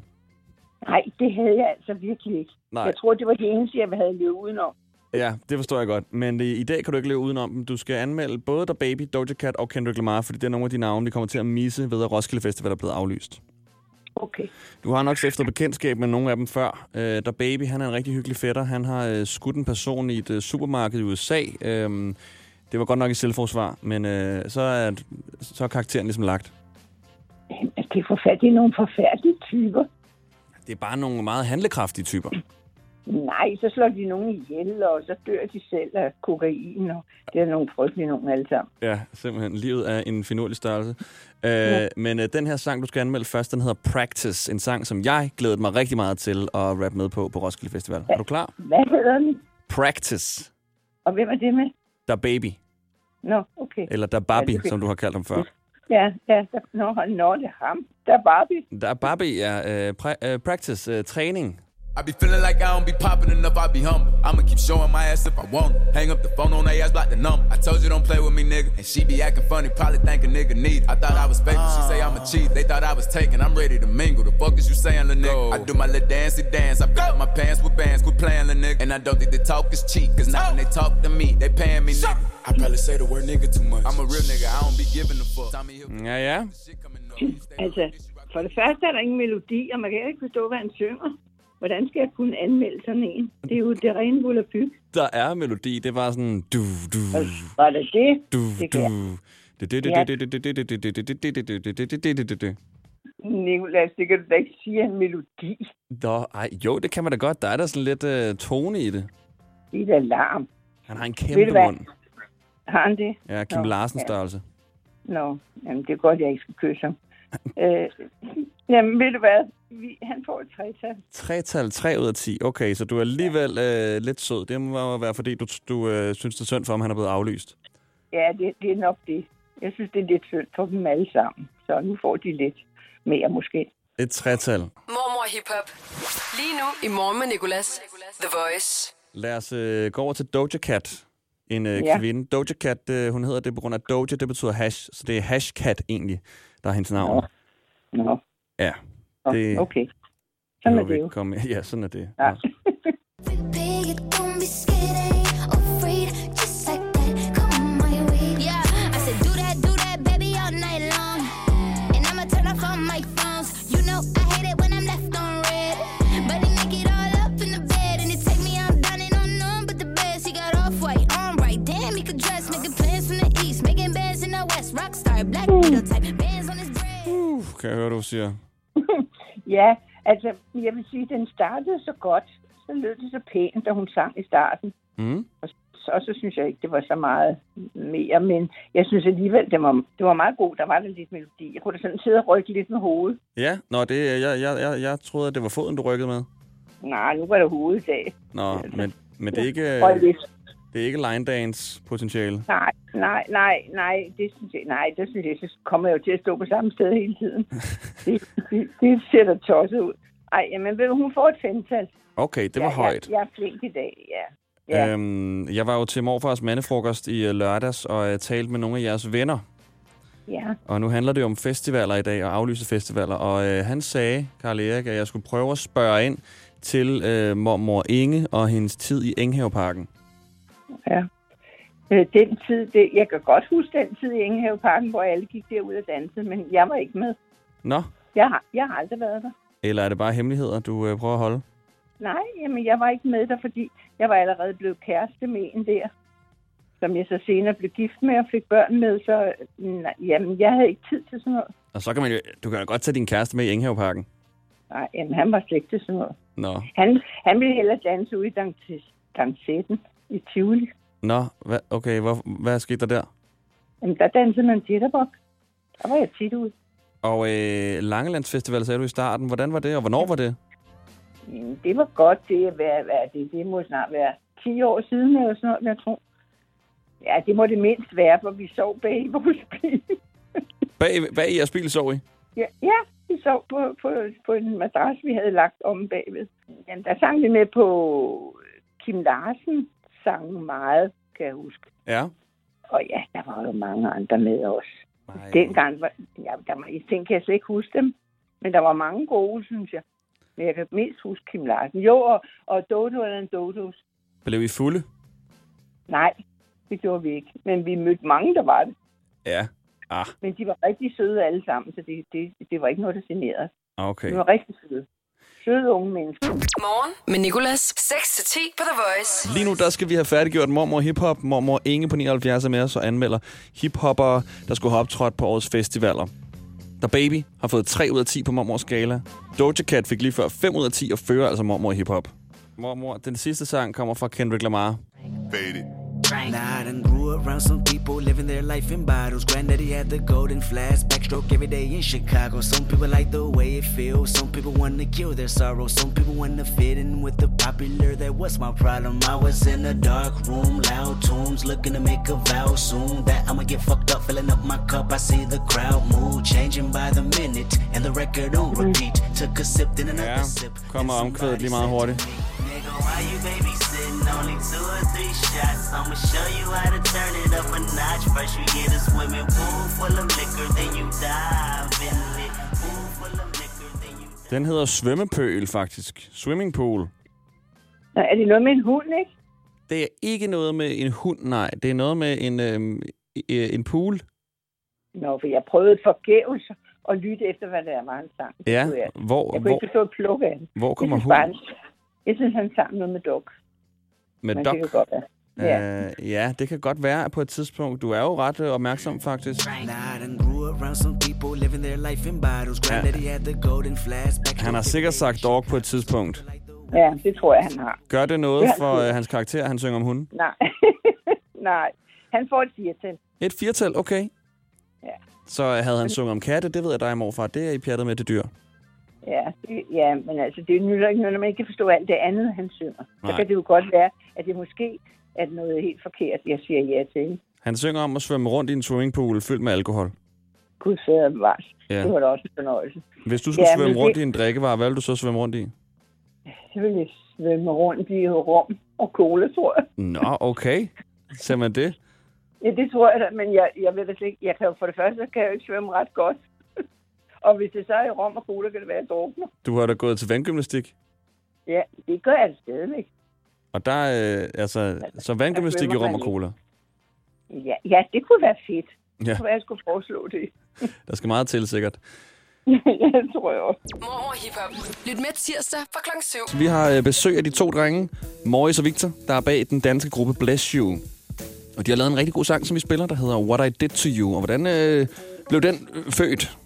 Nej, det havde jeg altså virkelig ikke. Nej. Jeg tror, det var det eneste, jeg havde levet udenom. Ja, det forstår jeg godt. Men i, dag kan du ikke leve udenom dem. Du skal anmelde både der Baby, Doja Cat og Kendrick Lamar, fordi det er nogle af de navne, vi kommer til at misse ved, at Roskilde Festival er blevet aflyst. Okay. Du har nok stiftet bekendtskab med nogle af dem før. Øh, der Baby, han er en rigtig hyggelig fætter. Han har øh, skudt en person i et øh, supermarked i USA. Øhm, det var godt nok i selvforsvar, men øh, så, er, så er karakteren ligesom lagt. Jamen, Det er forfærdeligt. Nogle forfærdelige typer. Det er bare nogle meget handlekraftige typer. Nej, så slår de nogen ihjel, og så dør de selv af kokain, og det er nogle frygtelige nogen alle sammen. Ja, simpelthen. Livet er en finurlig størrelse. Øh, Ja. Men øh, den her sang, du skal anmelde først, den hedder Practice. En sang, som jeg glædede mig rigtig meget til at rappe med på på Roskilde Festival. Er du klar? Hvad hedder den? Practice. Og hvem er det med? Der Baby. Nå, okay. Eller Der Barbie, Ja, som du har kaldt ham før. Ja, ja, der, nå, nå, det er ham. Der er Barbie. Der er Barbie ja. øh, pra- øh, practice, øh, træning. I be feeling like I don't be popping enough, I be humble. I'ma keep showing my ass if I want. it. Hang up the phone on they ass, block the number. I told you don't play with me, nigga. And she be acting funny, probably think a nigga need. it. I thought I was fake, she say I'm a cheat. They thought I was taken, I'm ready to mingle. The fuck is you saying, lil' nigga? I do my little dancey dance. I fill up my pants with bands, quit playing, lil' nigga. And I don't think the talk is cheap, cause now when they talk to me, they paying me, nigga. I probably say the word nigga too much. I'm a real nigga, I don't be giving a fuck. Tommy Hill. Ja, ja. Altså, for det første er der ingen melodi, og man kan ikke forstå, hvad han synger. hvordan skal jeg kunne anmelde sådan en? Det er jo det rene volapyk. Der er melodi. Det var sådan... Du, du, var det det? Du, det du. Nicolas, det kan du da ikke sige en melodi. Nå, ej, jo, det kan man da godt. Der er da sådan lidt øh, tone i det. Det er larm. Han har en kæmpe mund. Har han det? Ja, Kim Nå, Larsens ja. størrelse. Nå, jamen, det er godt, jeg ikke skal kysse ham. øh, jamen, ved du hvad? Vi, han får et tretal. Tretal 3 ud af 10. Okay, så du er alligevel øh, lidt sød. Det må være, fordi du, du øh, synes, det er synd for, om han er blevet aflyst. Ja, det, det er nok det. Jeg synes, det er lidt synd for dem alle sammen. Så nu får de lidt mere måske. Et tretal. Mormor Hip Hop. Lige nu i morgen med Nicolas. The Voice. Lad os øh, gå over til Doja Cat. En øh, Ja. kvinde. Doja Cat, øh, hun hedder det på grund af Doja, det betyder hash. Så det er Hash Cat egentlig, der er hendes navn. Nå. Ja. Nå, det, okay. Sådan er det jo. Komme. Ja, sådan er det. Ja. ja. Rockstar, black type, bands on his bread. Uh, kan jeg høre, du siger. Ja, altså, jeg vil sige, den startede så godt. Så lød det så pænt, da hun sang i starten. Mm. Og så, og så synes jeg ikke, det var så meget mere, men jeg synes alligevel, det var, det var meget god. Der var der lidt melodi. Jeg kunne da sådan sidde og rykke lidt med hovedet. Ja, nå, det, jeg, jeg, jeg, jeg troede, at det var foden, du rykkede med. Nej, nu var det hovedet af. Nå, men, men det er ikke, Og lidt. Det er ikke line dance potentiale. Nej, nej, nej, nej, det synes jeg, nej, det synes jeg, så kommer jeg jo til at stå på samme sted hele tiden. det, det, det ser da tosset ud. Ej, jamen, ved du, hun får et femtal. Okay, det var ja, højt. Jeg, jeg er flink i dag, ja. Ja. Øhm, jeg var jo til morfars mandefrokost i øh, lørdags, og jeg talte med nogle af jeres venner. Ja. Og nu handler det jo om festivaler i dag, og aflyse festivaler. Og øh, han sagde, Karl Erik, at jeg skulle prøve at spørge ind til øh, mormor Inge og hendes tid i Enghaveparken. Ja. Øh, Den tid, det, jeg kan godt huske den tid i Ingehaveparken, hvor alle gik derud og dansede, men jeg var ikke med. Nå, Jeg har, jeg har aldrig været der. eller er det bare hemmeligheder, du øh, prøver at holde? Nej, jamen, jeg var ikke med der, fordi jeg var allerede blevet kæreste med en der, som jeg så senere blev gift med og fik børn med, så nej, jamen, jeg havde ikke tid til sådan noget. Og så kan man jo, du kan da godt tage din kæreste med i Enghaveparken. Nej, jamen, han var slet ikke til sådan noget. Nå, Han, han ville hellere danse ude i dansetten i Tivoli. Nå hvad, okay, hvor, hvad skete der der? Jamen, der dansede man jitterbug. Der var jeg tit ude. Og øh, Langelandsfestival sagde du i starten. Hvordan var det, og hvornår var det? Mm, Det var godt. Det, hvad, hvad, det, det må snart være 10 år siden, eller sådan noget, jeg tror. Ja, det må det mindst være, for vi sov bag i vores bil. Bag, bag i jeres bil sov I? ja, ja, vi sov på, på, på en madras, vi havde lagt om bagved. Jamen, der sang vi med på Kim Larsen, sang meget, kan jeg huske. Ja. Og ja, der var jo mange andre med os. Dengang var, ja, der var, jeg tænker, jeg slet ikke huske dem. Men der var mange gode, synes jeg. Men jeg kan mest huske Kim Larsen. Jo, og, og Dodo eller en Dodos. Blev I fulde? Nej, det gjorde vi ikke. Men vi mødte mange, der var det. Ja. Ah, Men de var rigtig søde alle sammen, så det, det, det var ikke noget, der generede. os. okay. De var rigtig søde. Søde unge mennesker. Morgen med Nicolas. 6-10 på The Voice. Lige nu der skal vi have færdiggjort mormor hiphop. Mormor Inge på 79 er med os og anmelder hiphoppere, der skulle have optrådt på årets festivaler. The Baby har fået 3 ud af 10 på Mormors skala. Doja Cat fik lige før 5 ud af 10 og fører altså Mormor hiphop. Mormor, den sidste sang kommer fra Kendrick Lamar. Faded. Nah, I done grew around some people living their life in bottles. Granddaddy had the golden flask, backstroke every day in Chicago. Some people like the way it feels. Some people want to kill their sorrow. Some people want to fit in with the popular. That was my problem. I was in a dark room, loud tunes, looking to make a vow soon. That I'ma get fucked up, filling up my cup. I see the crowd mood changing by the minute, and the record on repeat. Took a sip, then another Ja, sip. kommer omkvædet lige meget hurtigt. Nigga, why you babysitting? Only two or three shots. I'ma show you how to turn it up a notch. First you get a swimming pool full of liquor, then you dive in it. Pool full of liquor, then you Den hedder Svømmepøl, faktisk. Swimming pool. Nå, er det noget med en hund, ikke? Det er ikke noget med en hund, nej. Det er noget med en, øhm, øh, en pool. Nå, for jeg prøvede forgæves at lytte efter, hvad det er, var han sang. Ja, jeg. hvor, Jeg kunne hvor, ikke forstå et pluk af den. hvor kommer hunden? Jeg synes, han sang noget med dog. Med Men dog? det kan godt være. Ja. Øh, ja, det kan godt være på et tidspunkt. Du er jo ret øh, opmærksom, faktisk. Backstroke Han har sikkert sagt dog på et tidspunkt. ja, det tror jeg, han har. Gør det noget Ja. for øh, hans karakter, han synger om hunden? Nej. Nej. Han får et firtal. Et firtal, okay. Ja. Så havde han sunget om katte, det ved jeg dig, morfar. Det er I pjattet med det dyr. Ja, det, ja, men altså, det nytter ikke noget, når man ikke kan forstå alt det andet, han synger. Nej. Så kan det jo godt være, at det måske er noget helt forkert, jeg siger ja til. Han synger om at svømme rundt i en swimmingpool fyldt med alkohol. Gud fader bevares. Ja. Det var da også en fornøjelse. Hvis du skulle Ja, svømme rundt det- i en drikkevarer, hvad vil du så svømme rundt i? Så vil jeg svømme rundt i rum og cola, tror jeg. Nå, okay. Ser man det? Ja, det tror jeg da, men jeg, jeg ved det ikke. Jeg kan jo for det første, kan jeg jo ikke svømme ret godt. Og hvis det så er i rum og cola, kan det være, at jeg drukner. Du har da gået til vandgymnastik. Ja, det gør jeg stadigvæk. Og der er, øh, altså, så vandgymnastik i man og cola. Ja, ja det kunne være fedt. Ja. Det kunne være, jeg skulle foreslå det. Der skal meget til, sikkert. ja, det tror jeg også. Mormor Hip Hop. Lyt med tirsdag fra klokken 7. Vi har øh, besøg af de to drenge, Morris og Victor, der er bag den danske gruppe Bless You. Og de har lavet en rigtig god sang, som vi spiller, der hedder What I Did To You. Og hvordan øh, blev den øh, født?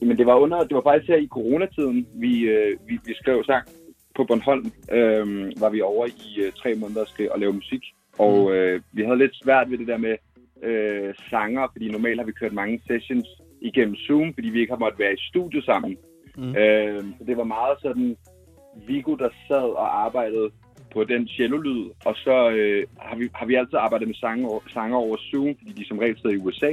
Jamen, det var, under, det var faktisk her i coronatiden, vi, øh, vi, vi skrev sang på Bornholm. Øh, var vi over i øh, tre måneder og skrev og lave musik. Og øh, vi havde lidt svært ved det der med øh, sanger, fordi normalt har vi kørt mange sessions igennem Zoom, fordi vi ikke har måttet være i studio sammen. Mm. Øh, så det var meget sådan Viggo, der sad og arbejdede på den cello-lyd, og så øh, har, vi, har vi altid arbejdet med sanger, sanger over Zoom, fordi de som regel sidder i USA,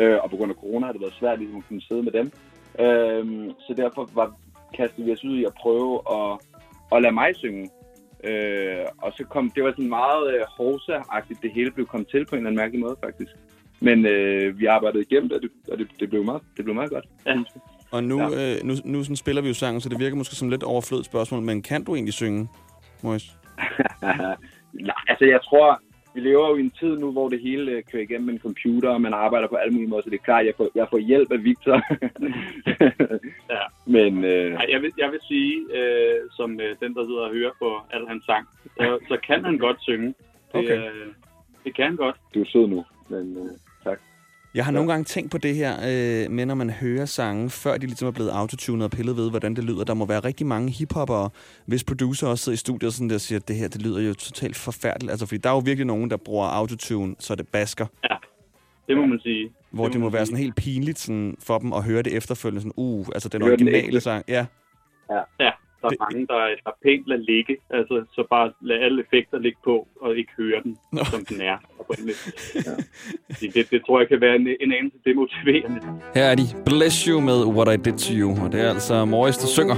øh, og på grund af corona har det været svært ligesom, at kunne sidde med dem. Øh, så derfor var, kastede vi os ud i at prøve at, at lade mig synge. Øh, og så kom, det var sådan meget øh, horsa-agtigt, det hele blev kommet til på en eller anden mærkelig måde, faktisk. Men øh, vi arbejdede igennem det, og det, og det, det, blev, meget, det blev meget godt. Ja. Og nu, ja. øh, nu, nu sådan spiller vi jo sangen, så det virker måske som lidt overflødigt spørgsmål, men kan du egentlig synge, Morris? Nej, altså jeg tror, vi lever jo i en tid nu, hvor det hele øh, kører igennem en computer, og man arbejder på alle mulige måder, så det er klart, jeg får, jeg får hjælp af Victor. Ja. Men øh, Ej, jeg, vil, jeg vil sige, øh, som øh, den, der sidder og hører på al hans sang, så, så kan han godt synge. Det, Okay. øh, det kan han godt. du er sød nu, men øh. Jeg har nogle gange tænkt på det her, øh, med når man hører sange, før de ligesom er blevet autotunet og pillet ved, hvordan det lyder. Der må være rigtig mange hiphoppere, hvis producer også sidder i studiet og sådan der siger, at det her, det lyder jo totalt forfærdeligt. Altså, fordi der er jo virkelig nogen, der bruger autotune, så det basker. Ja, det må man sige. Hvor det, må være sådan helt pinligt sådan, for dem at høre det efterfølgende. Sådan, uh, altså den originale sang. Ja. Ja, ja der er mange, der, der pænt lader ligge. Altså, så bare lad alle effekter ligge på, og ikke høre den, Nå. som den er. oprindeligt. Ja. Det, det tror jeg kan være en, en anelse demotiverende. Her er de. Bless You med What I Did To You. Og det er altså Morris, der synger.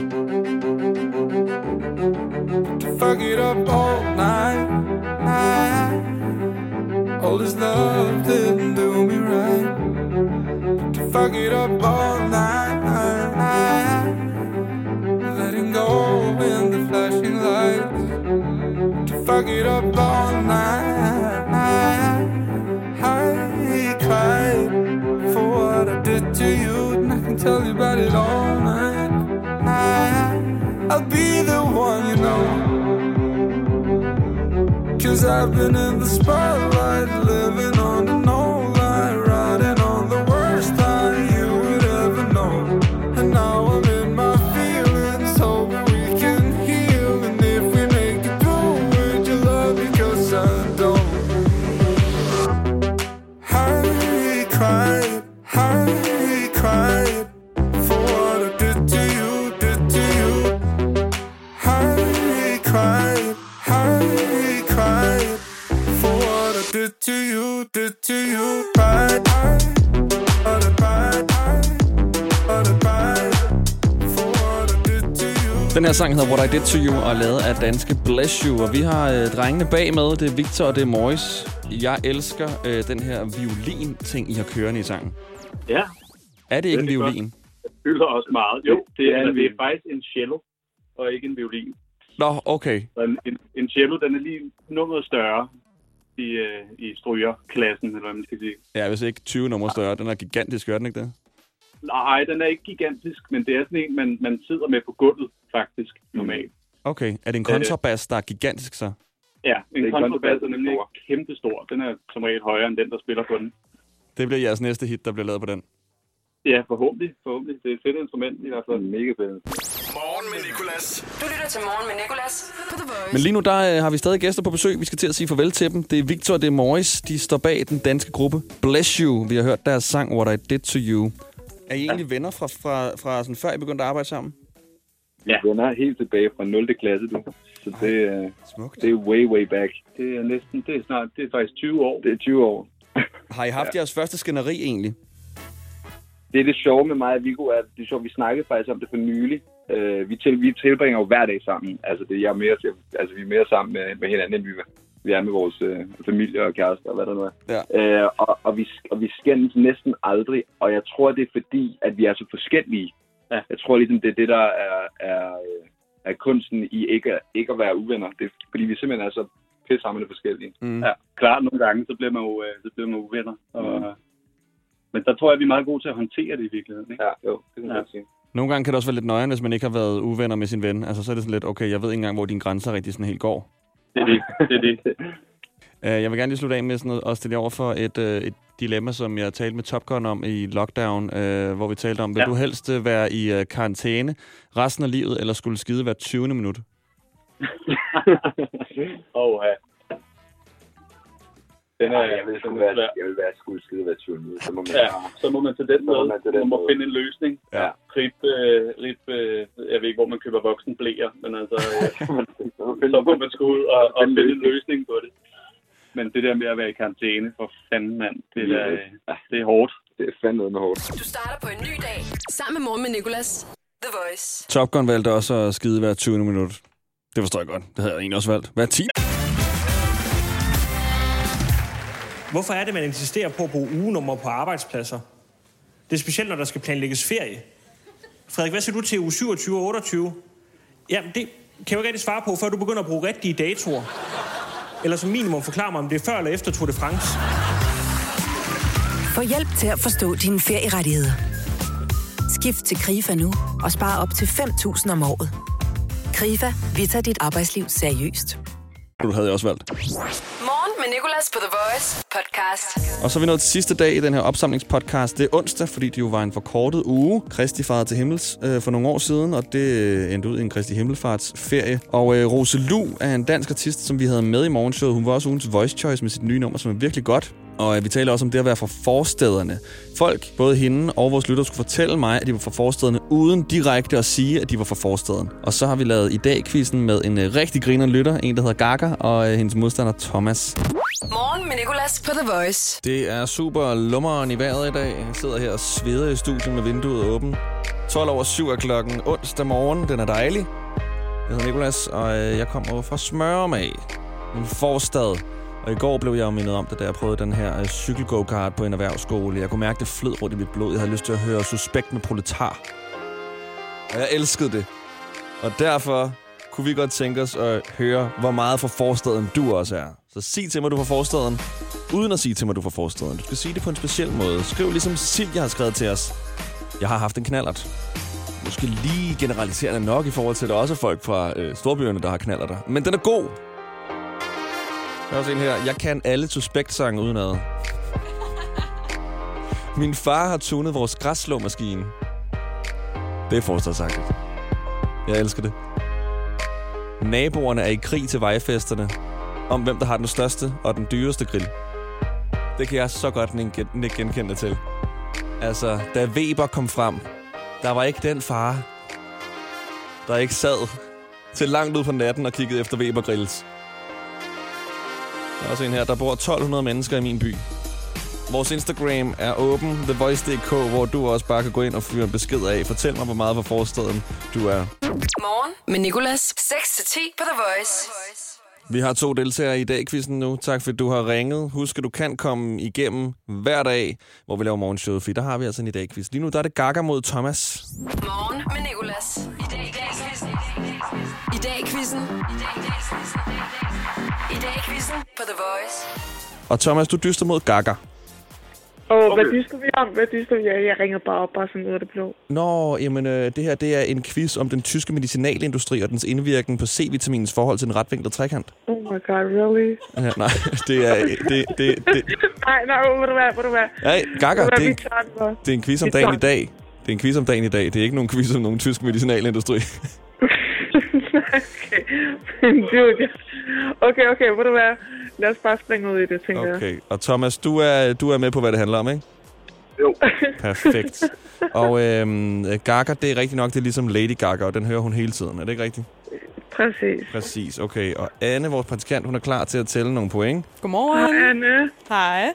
fuck it up all night. night. All this love didn't do me right. To fuck it up all night. Fuck it up all night. I cried for what I did to you, and I can tell you about it all night. I'll be the one you know. Cause I've been in the spotlight, Sang hedder What I Did To You og er lavet af danske Bless You. Og vi har øh, drengene bag med. Det er Victor og det er Morris. Jeg elsker øh, den her violin-ting, I har kørende i sangen. Ja. Er det ikke en Det er godt. violin? Det fylder også meget. Jo, det er en det er faktisk en cello, og ikke en violin. Nå, okay. En, en, en cello, den er lige nummeret større i, øh, i strygerklassen, eller hvad man skal sige. Ja, hvis ikke 20 numre større. Den er gigantisk, gør den ikke det? Nej, den er ikke gigantisk, men det er sådan en, man, man sidder med på gulvet, faktisk, normalt. Okay. Er det en det- kontrabas, der er gigantisk så? Ja, en kontrabas er nemlig stor. kæmpe stor. Den er som regel højere end den, der spiller på den. Det bliver jeres næste hit, der bliver lavet på den. Ja, forhåbentlig. forhåbentlig. Det er et fedt instrument i hvert fald. Mega fedt. Morgen med Nicolas. Du lytter til Morgen med Nicolas på The Voice. Men lige nu der øh, har vi stadig gæster på besøg. Vi skal til at sige farvel til dem. Det er Victor og det er Morris. De står bag den danske gruppe Bless You. Vi har hørt deres sang What I Did To You. Er I egentlig venner fra, fra, fra sådan, før I begyndte at arbejde sammen? Ja. Vi er helt tilbage fra 0. klasse, du. Så det, er- Smukt. det er way, way back. Det er næsten, det er snart, det er faktisk 20 år. Det er 20 år. Har I haft ja. jeres første skænderi egentlig? Det er det sjove med mig og Viggo, at det er sjovt, vi snakkede faktisk om det for nylig. Uh, vi, til, vi tilbringer jo hver dag sammen. Altså, det, jeg er mere, altså vi er mere sammen med, med hinanden, end vi, vi er med vores uh, familie og kærester og hvad der nu er. Ja. Uh, og, og, vi, og vi skændes næsten aldrig, og jeg tror, det er fordi, at vi er så forskellige. Ja. Jeg tror ligesom, det er det, der er, er, øh, er kunsten i ikke, at- ikke at være uvenner. Det er, fordi vi simpelthen er så pissehammerende forskellige. Mm. Ja, klart nogle gange, så bliver man jo, øh, så bliver man jo venner. Og, Mm. Men der tror jeg, vi er meget gode til at håndtere det i virkeligheden. Ikke? Ja, jo, det kan man Ja. sige. Nogle gange kan det også være lidt nøjere, hvis man ikke har været uvenner med sin ven. Altså, så er det sådan lidt, okay, jeg ved ikke engang, hvor dine grænser rigtig sådan helt går. Det er det. det, er det. Uh, jeg vil gerne lige slutte af med sådan noget, og stille over for et, uh, et dilemma, som jeg talte med Top Gun om i lockdown, uh, hvor vi talte om, vil Ja. du helst uh, være i karantæne resten af livet, eller skulle skide hver 20. minut? Og ja. Den er, Ej, jeg vil er være, jeg vil være skulle skide hver 20 minutter. Så må man Ja, så må man til den Så må måde. man til den Man må måde. finde en løsning. Ja. Rip, øh, rip, øh, jeg ved ikke, hvor man køber voksenblæer, men altså, øh, så må man sgu ud og, og finde en løsning på det. Men det der med at være i karantæne, for fanden mand, det, er, øh, det er hårdt. Det er fandme noget med hårdt. Du starter på en ny dag sammen med Morgen med Nicolas. The Voice. Top Gun valgte også at skide hver 20. minut. Det forstår jeg godt. Det havde jeg egentlig også valgt. Hver 10. Hvorfor er det, man insisterer på at bruge ugenummer på arbejdspladser? Det er specielt, når der skal planlægges ferie. Frederik, hvad siger du til uge 27 og 28? Jamen, det kan jeg jo ikke rigtig svare på, før du begynder at bruge rigtige datoer. Eller som minimum forklare mig, om det er før eller efter Tour de France. Få hjælp til at forstå dine ferierettigheder. Skift til KRIFA nu og spare op til 5.000 om året. KRIFA, vi tager dit arbejdsliv seriøst. Du havde jeg også valgt. Morgen med Nicolas på The Voice podcast. Og så er vi nået til sidste dag i den her opsamlingspodcast. Det er onsdag, fordi det jo var en forkortet uge. Kristi farede til himmels øh, for nogle år siden, og det øh, endte ud i en Kristi Himmelfarts ferie. Og øh, Rose Lu er en dansk artist, som vi havde med i morgenshowet. Hun var også ugens voice choice med sit nye nummer, som er virkelig godt. Og øh, vi taler også om det at være fra forstederne. Folk, både hende og vores lytter, skulle fortælle mig, at de var fra forstederne, uden direkte at sige, at de var fra forstaden. Og så har vi lavet i dag quizzen med en øh, rigtig griner lytter, en der hedder Gaga, og øh, hendes modstander Thomas. Morgen med Nicolas på The Voice. Det er super lummeren i vejret i dag. Jeg sidder her og sveder i studiet med vinduet åbent. 12 over 7 er klokken onsdag morgen. Den er dejlig. Jeg hedder Nikolas, og jeg kommer over fra Smørmag. En forstad. Og i går blev jeg jo mindet om det, da jeg prøvede den her øh, cykel-go-kart på en erhvervsskole. Jeg kunne mærke, det flød rundt i mit blod. Jeg havde lyst til at høre Suspekt med Proletar. Og jeg elskede det. Og derfor kunne vi godt tænke os at høre, hvor meget fra forstaden du også er. Så sig til mig, du er fra forstaden, uden at sige til mig, du er fra forstaden. Du skal sige det på en speciel måde. Skriv ligesom Silje har skrevet til os. Jeg har haft en knallert. Måske lige generaliserende nok i forhold til, at der også er folk fra øh, storbyerne, der har knaller der. Men den er god. Der er også en her. Jeg kan alle Suspekt-sange udenad. Min far har tunet vores græsslåmaskine. Det er forstadsagtigt. Jeg elsker det. Naboerne er i krig til vejfesterne om, hvem der har den største og den dyreste grill. Det kan jeg så godt ikke genkende til. Altså, da Weber kom frem, der var ikke den far, der ikke sad til langt ud på natten og kiggede efter Weber Grills. Der er også en her, der bor 1200 mennesker i min by. Vores Instagram er åben, thevoice.dk, hvor du også bare kan gå ind og fyre en besked af. Fortæl mig, hvor meget på forstaden du er. Morgen med Nicolas. 6-10 på The Voice. Vi har to deltagere i dag quizzen nu. Tak fordi du har ringet. Husk, at du kan komme igennem hver dag, hvor vi laver morgenshowet, fordi der har vi altså en i dag quiz. Lige nu der er det Gaga mod Thomas. Morgen med Nicolas. I dag i dag quizzen. I dag i quizzen. I dag i dag quizzen. I dag i quizzen på The Voice. Og Thomas, du dyster mod Gaga. Og okay. hvad dyster vi om? Hvad dyster vi om? Jeg ringer bare op, bare sådan ud af det blå. Nå, jamen øh, det her det er en quiz om den tyske medicinalindustri og dens indvirkning på C-vitaminens forhold til den retvinklede trekant. Oh my god, really? Ja, nej, det er... Det, det, det, Nej, nej, ved du hvad, ved du hvad? nej, hvad, det, er- det er en quiz om dagen i dag. Det er en quiz om dagen i dag. Det er ikke nogen quiz om nogen tysk medicinalindustri. Okay. Dude, ja. okay, okay, ved du hvad? Lad os bare springe ud i det, tænker jeg. Okay, og Thomas, du er, du er med på, hvad det handler om, ikke? Jo. Perfekt. Og øhm, Gaga, det er rigtigt nok, det er ligesom Lady Gaga, og den hører hun hele tiden. Er det ikke rigtigt? Præcis. Præcis, okay. Og Anne, vores praktikant, hun er klar til at tælle nogle point. Godmorgen. Hej, Anne. Hej.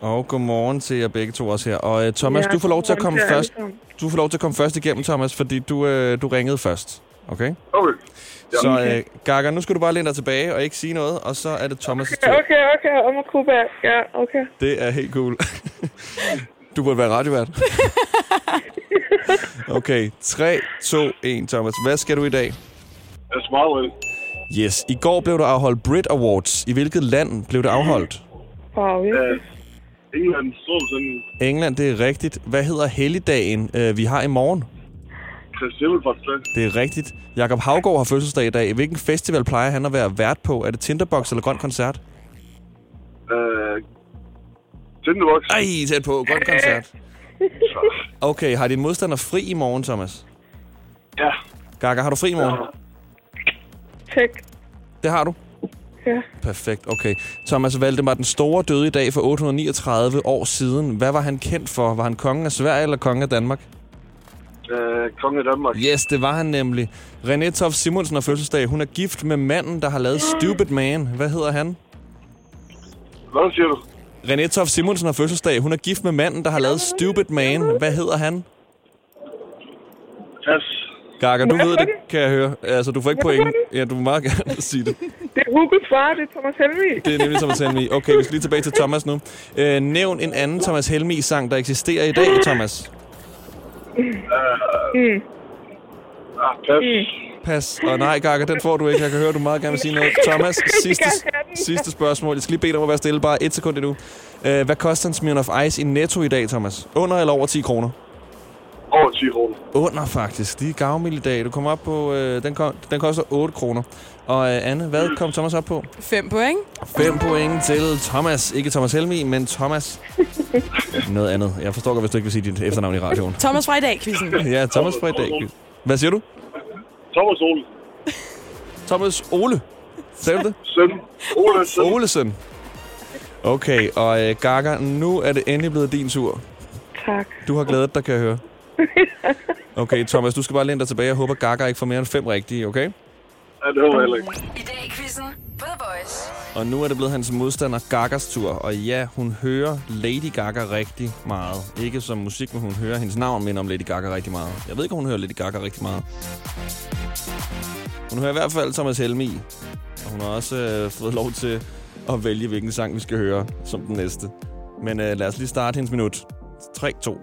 Og godmorgen til jer begge to også her. Og øh, Thomas, Ja, du får lov til at godmorgen komme først. Du får lov til at komme først igennem, Thomas, fordi du, øh, du ringede først. Okay? Okay. Ja. Så øh, Gaga, nu skal du bare læne dig tilbage og ikke sige noget, og så er det Thomas' Okay, tur. okay, okay, om at kunne være. Ja, okay. Det er helt cool. du burde være radiovært. okay, 3, 2, 1, Thomas. Hvad skal du i dag? Jeg smager lidt. Yes, i går blev der afholdt Brit Awards. I hvilket land blev det afholdt? Wow, virkelig. England England, det er rigtigt. Hvad hedder helligdagen, øh, vi har i morgen? Det er rigtigt. Jakob Havgård har fødselsdag i dag. Hvilken festival plejer han at være vært på? Er det Tinderbox eller Grøn Koncert? Øh, Tinderbox. Ej, tæt på. Grøn Koncert. Okay, har din modstander fri i morgen, Thomas? Ja. Gaga, har du fri i morgen? Tjek. Det har du? Ja. Perfekt, okay. Thomas Valdemar den Store døde i dag for 839 år siden. Hvad var han kendt for? Var han kongen af Sverige eller kongen af Danmark? Øh, Konge af Danmark. Yes, det var han nemlig. René Toft Simonsen har fødselsdag. Hun er gift med manden, der har lavet Stupid Man. Hvad hedder han? Hvad siger du? René Toft Simonsen har fødselsdag. Hun er gift med manden, der har lavet Stupid Man. Hvad hedder han? Pas. Gaga, du ved det, kan jeg høre. Altså, du får ikke point. Ja, du må meget gerne sige det. Det er Hugos far, det er Thomas Helmi. Det er nemlig Thomas Helmi. Okay, vi skal lige tilbage til Thomas nu. Øh, nævn en anden Thomas Helmi-sang, der eksisterer i dag, Thomas. Mm. Ah, pas. Pas. Og nej, Gaga, den får du ikke. Jeg kan høre, du meget gerne vil sige noget. Thomas, sidste, sidste spørgsmål. Jeg skal lige bede dig om at være stille. Bare et sekund endnu. Øh, hvad koster en Smirnoff Ice i netto i dag, Thomas? Under eller over 10 kroner? Over 10 kroner. Under, faktisk. De er gavmild i dag. Du kommer op på... Øh, den, ko- den koster 8 kroner. Og øh, Anne, hvad kom Thomas op på? 5 point. 5 point til Thomas. Ikke Thomas Helmi, men Thomas. Noget andet. Jeg forstår godt, hvis du ikke vil sige dit efternavn i radioen. Thomas fra i dag, quizzen. Ja, Thomas fra i dag. Hvad siger du? Thomas Ole. Thomas Ole. Sagde du det? Søn. Ole Søn. Olesen. Okay, og øh, Gaga, nu er det endelig blevet din tur. Tak. Du har glædet dig, kan jeg høre. Okay, Thomas, du skal bare læne dig tilbage. Jeg håber, Gaga ikke får mere end fem rigtige, okay? Ja, det håber jeg heller ikke. I dag i quizzen på The Voice. Og nu er det blevet hans modstander Gagas tur. Og ja, hun hører Lady Gaga rigtig meget. Ikke som musik, men hun hører hendes navn minder om Lady Gaga rigtig meget. Jeg ved ikke, om hun hører Lady Gaga rigtig meget. Hun hører i hvert fald Thomas Helmi. Og hun har også øh, fået lov til at vælge, hvilken sang vi skal høre som den næste. Men øh, lad os lige starte hendes minut. 3, 2, 1.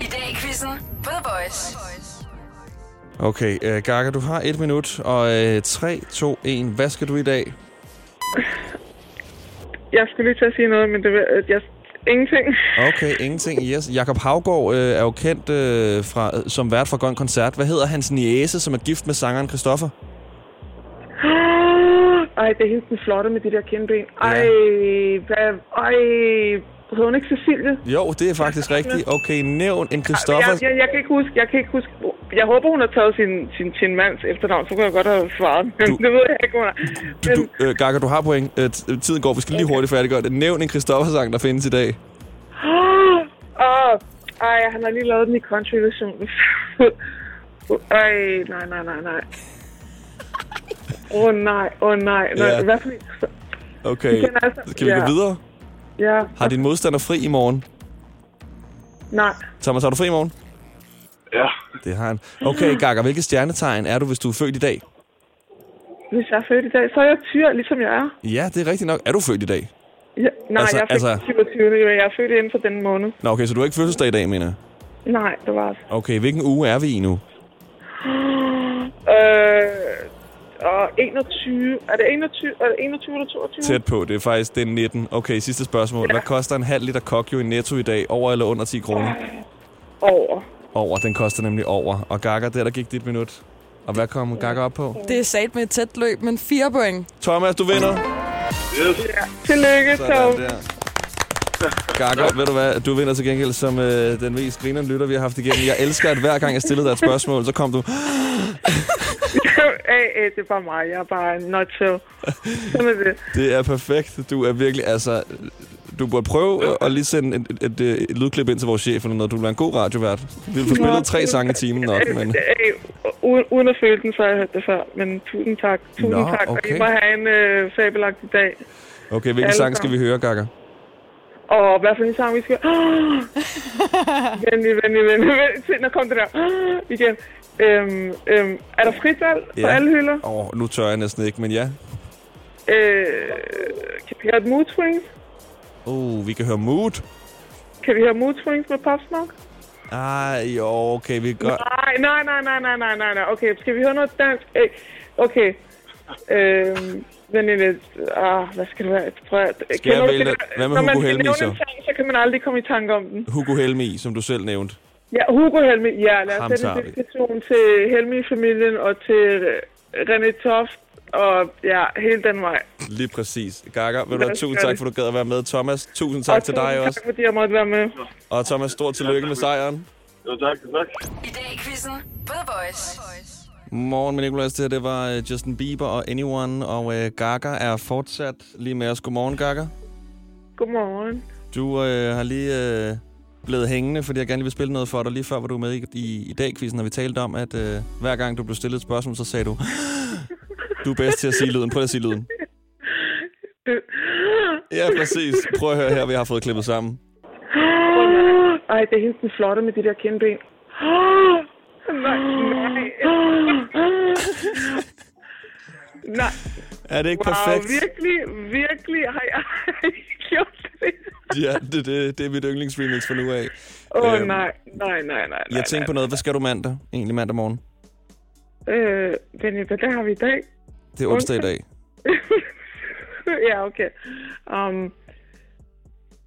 I dag i quizzen på The Voice. Okay, øh, Gaga, du har et minut. Og øh, 3, 2, 1. Hvad skal du i dag? Jeg skulle lige til at sige noget, men det vil, jeg, ingenting. Okay, ingenting. Yes. Jakob Havgård øh, er jo kendt øh, fra, øh, som vært for Grøn Koncert. Hvad hedder hans niece, som er gift med sangeren Christoffer? Ej, det er helt den flotte med de der kindben. Ej, hvad, ej, hedder hun ikke Cecilie? Jo, det er faktisk rigtigt. Okay, nævn en Christoffer. Jeg, jeg, jeg, kan ikke huske, jeg kan ikke huske. Jeg håber, hun har taget sin, sin, sin mands efternavn, så kunne jeg godt have svaret. Men Du- det ved jeg ikke, hun har. Men, Du, øh, Gaga, du har point. Øh, tiden går. Vi skal lige hurtigt færdiggøre det. Nævn en Christoffer-sang, der findes i dag. Åh, ej, han har lige lavet den i country-version. Ej, nej, nej, nej, nej. Åh oh, nej, åh oh, nej. nej. Ja. Hvad for en? Okay, altså- skal vi gå videre? Ja. Har din modstander fri i morgen? Nej. Thomas, har du fri i morgen? Ja. Det har han. Okay, Gaga, hvilket stjernetegn er du, hvis du er født i dag? Hvis jeg er født i dag, så er jeg tyr, ligesom jeg er. Ja, det er rigtigt nok. Er du født i dag? Ja, nej, Altså- jeg er født altså- altså... 27. Jo, jeg er født inden for den måned. Nå, okay, så du har ikke fødselsdag i dag, mener jeg? Nej, det var altså. Okay, hvilken uge er vi i nu? Øh, og 21... Er det 21, er det 21 eller 22? Tæt på, det er faktisk det er 19. Okay, sidste spørgsmål. Hvad koster en halv liter kokjo i netto i dag? Over eller under 10 kroner? Over. Over, den koster nemlig over. Og Gaga, der der gik dit minut. Og hvad kom Gaga op på? Det er sat med et tæt løb, men fire point. Thomas, du vinder. Yes. Ja, tillykke, Sådan Gaga, ved du hvad? Du vinder til gengæld som øh, den mest grinerende lytter, vi har haft igennem. Jeg elsker, at hver gang jeg stillede dig et spørgsmål, så kom du... Æ, det er bare mig. Jeg er bare not so. Sådan er det. Det er perfekt. Du er virkelig, altså... Du burde prøve at lige sende et, et, et, et lydklip ind til vores chef eller noget. Du vil være en god radiovært. Vi vil få spillet tre sange i timen nok, men... Æ, uden, uden at føle den, så har jeg hørt det før. Men tusind tak. Tusind Nå, tak. Og okay. I må have en øh, fabelagtig dag. Okay, hvilken sang skal vi høre, Gaga? Og hvad for en sang vi skal... venlig, venlig, venlig, venlig. Se, nu kom det der. Igen. Øhm, øhm, er der fritvalg på alle hylder? Åh, oh, nu tør jeg næsten ikke, men ja. Øh, kan vi høre et mood swings? Uh, vi kan høre Mood. Kan vi høre mood swings med Pop Smoke? Ej, jo, okay, vi. Nej, nej, nej, nej, nej, nej, nej, nej. Okay, skal vi høre noget dansk? Øh, Okay. Øhm, men lidt... Ah, hvad skal det være? Prøv at... Skal jeg vælge- det hvad med Når man Hugo nævne så? en sang, så kan man aldrig komme i tanke om den. Hugo Helmi, som du selv nævnte. Ja, Hugo Helmi. Ja, lad os sætte en diskussion til Helmi-familien og til øh, René Toft og ja, hele den vej. Lige præcis. Gaga, vil du have tusind tak, for du gad at være med. Thomas, tusind tak og til dig tusind også. tak, fordi jeg måtte være med. Og Thomas, stort tillykke med sejren. Jo, tak, tak. I dag i quizzen på The Voice. Morgen med Nicolas, det det var øh, Justin Bieber og Anyone, og øh, Gaga er fortsat lige med os. Godmorgen, Gaga. Godmorgen. Du øh, har lige øh, blevet hængende, fordi jeg gerne lige vil spille noget for dig. Lige før var du med i, i, i dag-quizzen, og vi talte om, at øh, hver gang du blev stillet et spørgsmål, så sagde du, du er bedst til at sige lyden. Prøv at sige lyden. Ja, præcis. Prøv at høre her, vi har fået klippet sammen. Ej, det er helt flotte med de der. Nej, nej. Nej. Er det ikke wow, perfekt? virkelig, virkelig har jeg gjort det. Ja, det, det, det er mit yndlingsremix for nu af. Åh, oh, Øhm, nej, nej, nej, nej. Jeg tænkte på noget. Hvad skal du mandag? Egentlig mandag morgen. Øh, Benny, hvad der har vi i dag? Det er onsdag i dag. ja, okay. Um,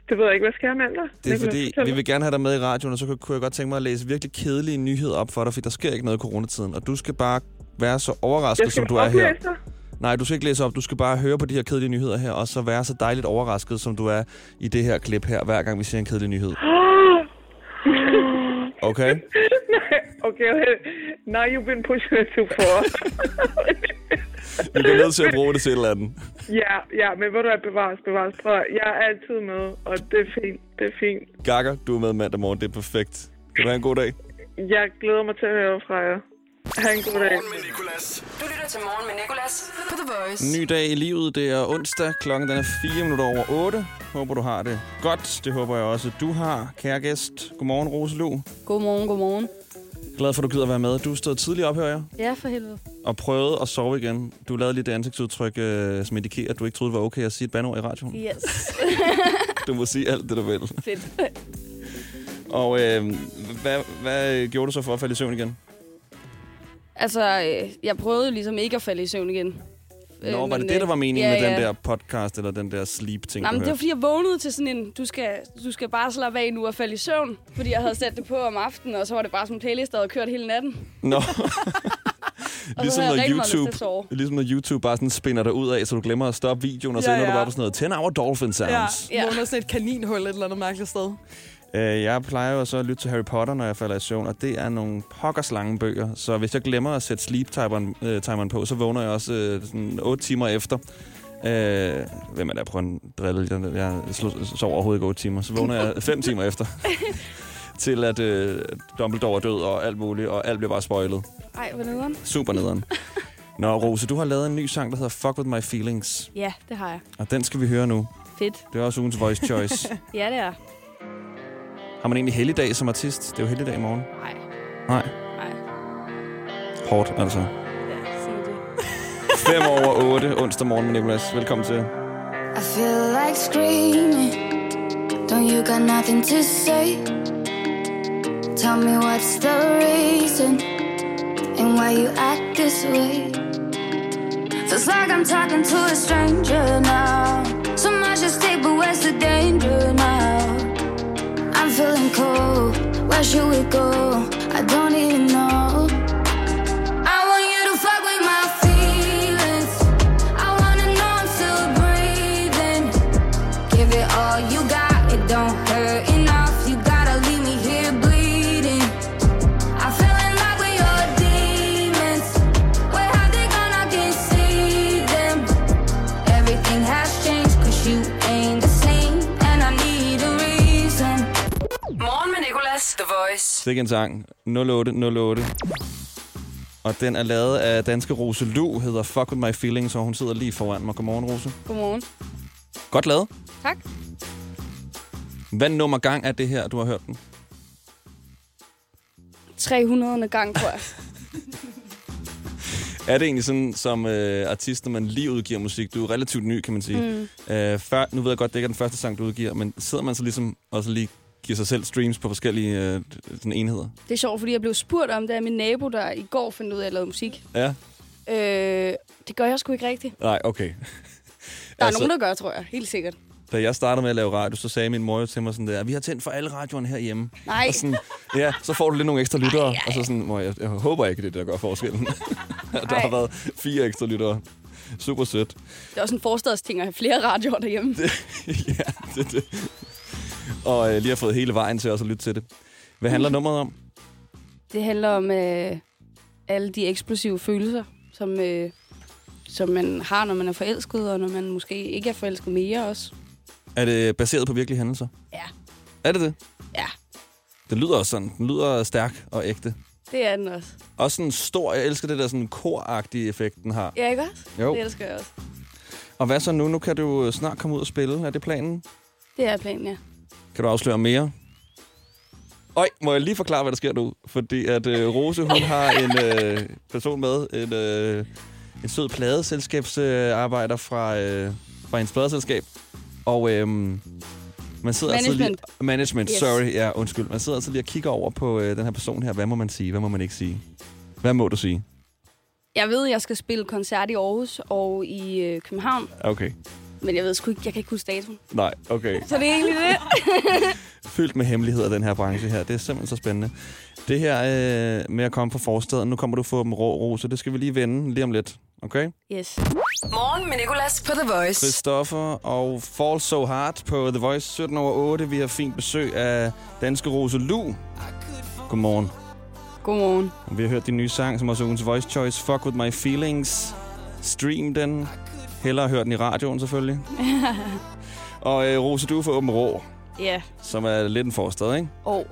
det ved jeg ikke, hvad skal jeg mandag? Det er fordi, vi vil gerne have dig med i radioen, og så kunne- jeg godt tænke mig at læse virkelig kedelige nyheder op for dig, for der sker ikke noget i coronatiden, og du skal bare være så overrasket, som du er her. dig. Nej, du skal ikke læse op. Du skal bare høre på de her kedelige nyheder her, og så være så dejligt overrasket, som du er i det her klip her, hver gang vi ser en kedelig nyhed. Okay? Okay, okay. Now you've been pushing it too far. Vi bliver nødt til at bruge det til et eller andet. ja, ja, men hvor du er bevares, bevares. Prøv, jeg er altid med, og det er fint, det er fint. Gaga, du er med mandag morgen. Det er perfekt. Kan du have en god dag? Jeg glæder mig til at høre fra jer. Ha' en god dag. Du lytter til Morgen med Nicolas på The Voice. Ny dag i livet. Det er onsdag. Klokken den er 4 minutter over 8. Håber, du har det godt. Det håber jeg også, du har, kære gæst. Godmorgen, Roselu. Godmorgen, godmorgen. Glad for, at du gider være med. Du stod tidligt op, hører jeg, Ja, for helvede. og prøvede at sove igen. Du lavede lige det ansigtsudtryk, øh, som indikerer, at du ikke troede, det var okay at sige et bandord i radioen. Yes. Du må sige alt det, du vil. Fedt. Og øh, hvad, hvad gjorde du så for at falde i søvn igen? Altså, øh, jeg prøvede ligesom ikke at falde i søvn igen. Øh, Nå, var men, det det, der var meningen ja, med den ja. der podcast, eller den der sleep-ting, Nej, du men det var fordi, jeg vågnede til sådan en, du skal, du skal bare slappe af nu og falde i søvn. Fordi jeg havde sat det på om aftenen, og så var det bare sådan en playlist, der havde kørt hele natten. Nå. Og ligesom når YouTube, at sove. ligesom når YouTube bare sådan spinner dig ud af, så du glemmer at stoppe videoen, og så Ja, ender du ja. bare på sådan noget 10 hour dolphin Ja, sounds. ja. Vågner sådan et kaninhul et eller andet mærkeligt sted. Øh, jeg plejer jo så at lytte til Harry Potter, når jeg falder i søvn, og det er nogle pokkers lange bøger. Så hvis jeg glemmer at sætte sleep-timeren øh, timeren på, så vågner jeg også øh, sådan 8 timer efter. Øh, hvem er der på en drille? Jeg, sover overhovedet ikke 8 timer. Så vågner jeg 5 timer efter. til at øh, Dumbledore er død og alt muligt, og alt bliver bare spoilet. Ej, hvor nederen. Super nederen. Nå, Rose, du har lavet en ny sang, der hedder Fuck With My Feelings. Ja, det har jeg. Og den skal vi høre nu. Fedt. Det er også ugens voice choice. Ja, det er. Har man egentlig helligdag som artist? Det er jo helligdag i morgen. Nej. Nej. Nej. Hårdt, altså. Ja, sig det. 5 over 8 onsdag morgen med Nicolas. Velkommen til. I feel like screaming. Don't you got nothing to say? Tell me what's the reason and why you act this way. Feels like I'm talking to a stranger now. So much at stake, but where's the danger cold. Where should we go? Sikke en sang. 0808. Og den er lavet af danske Rose Lu, hedder Fuck With My Feelings, og hun sidder lige foran mig. Godmorgen, Rose. Godmorgen. Godt lavet. Tak. Hvad nummer gang er det her, du har hørt den? 300. gang, tror jeg. Er det egentlig sådan, som øh, artist, når man lige udgiver musik? Du er relativt ny, kan man sige. Mm. Øh, før, nu ved jeg godt, det ikke er den første sang, du udgiver, men sidder man så ligesom også lige giver sig selv streams på forskellige øh, sådan enheder? Det er sjovt, fordi jeg blev spurgt om det af min nabo, der i går fandt ud af, at lavede musik. Ja? Øh, det gør jeg sgu ikke rigtigt. Nej, okay. Der er nogen, der gør, tror jeg. Helt sikkert. Da jeg startede med at lave radio, så sagde min mor jo til mig sådan der, vi har tændt for alle radioerne herhjemme. Nej. Og sådan, ja, så får du lidt nogle ekstra lyttere. Og så sådan, mor, jeg, jeg håber ikke, det er det, der gør forskellen. der har været fire ekstra lyttere. Super sødt. Det er også en forstadsting at have flere radioer derhjemme. ja, det, det. Og øh, lige har fået hele vejen til også at lytte til det. Hvad handler nummeret om? Det handler om øh, alle de eksplosive følelser, som, øh, som man har, når man er forelsket, og når man måske ikke er forelsket mere også. Er det baseret på virkelige hændelser? Ja. Er det det? Ja. Det lyder også sådan. Den lyder stærk og ægte. Det er den også. Også sådan stor. Jeg elsker det der sådan koragtige effekt, den har. Ja, ikke også? Jo. Det elsker jeg også. Og hvad så nu? Nu kan du snart komme ud og spille. Er det planen? Det er planen, ja. Kan du afsløre mere? Øj, må jeg lige forklare, hvad der sker nu? Fordi at øh, Rose, hun har en øh, person med, en, øh, en sød pladeselskabsarbejder øh, fra, øh, fra hendes pladeselskab. Og øh, man sidder altså lige... Management. Management, Yes. sorry. Ja, undskyld. Man sidder altså lige og kigger over på øh, den her person her. Hvad må man sige? Hvad må man ikke sige? Hvad må du sige? Jeg ved, jeg skal spille koncert i Aarhus og i øh, København, Okay. Men jeg ved sgu ikke, jeg kan ikke huske datoen. Nej, okay. Så det er egentlig det. fyldt med hemmeligheder, den her branche her. Det er simpelthen så spændende. Det her øh, med at komme fra forstaden, nu kommer du få dem rå rose. Det skal vi lige vende lige om lidt. Okay? Yes. Morgen med Nicolas på The Voice. Christoffer og Fall So Hard på The Voice 17 over 8. Vi har fint besøg af danske Rose Lu. Godmorgen. Godmorgen. Vi har hørt din nye sang, som også er ugens Voice Choice. Fuck With My Feelings. Stream den. Hellere høre den i radioen selvfølgelig. Og øh, Rose, du er fra Åben Rå, ja. som er lidt en forstad, ikke? Og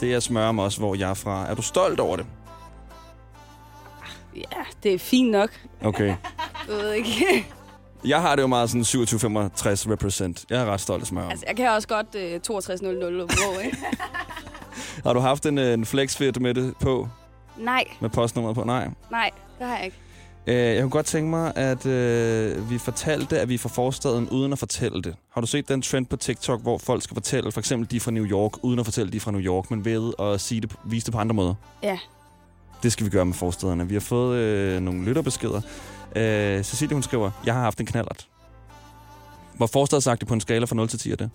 Det er Smørum også, hvor jeg er fra. Er du stolt over det? ja, det er fint nok. Okay. Jeg ved ikke. Jeg har det jo meget sådan 27-65 represent. Jeg er ret stolt af Smørum. altså, jeg kan også godt øh, 6200 på, ikke? Har du haft en, øh, en flexfit med det på? Nej, Med postnummeret på? Nej. nej, det har jeg ikke. Øh, jeg kunne godt tænke mig, at øh, vi fortalte, at vi er fra forstaden, uden at fortælle det. Har du set den trend på TikTok, hvor folk skal fortælle, for eksempel de er fra New York, uden at fortælle, de er fra New York, men ved at sige det, vise det på andre måder? Ja. Det skal vi gøre med forstederne. Vi har fået øh, nogle lytterbeskeder. Øh, Cecilie, hun skriver, jeg har haft en knallert. Hvor forstadsagtigt på en skala fra 0 til 10 er det?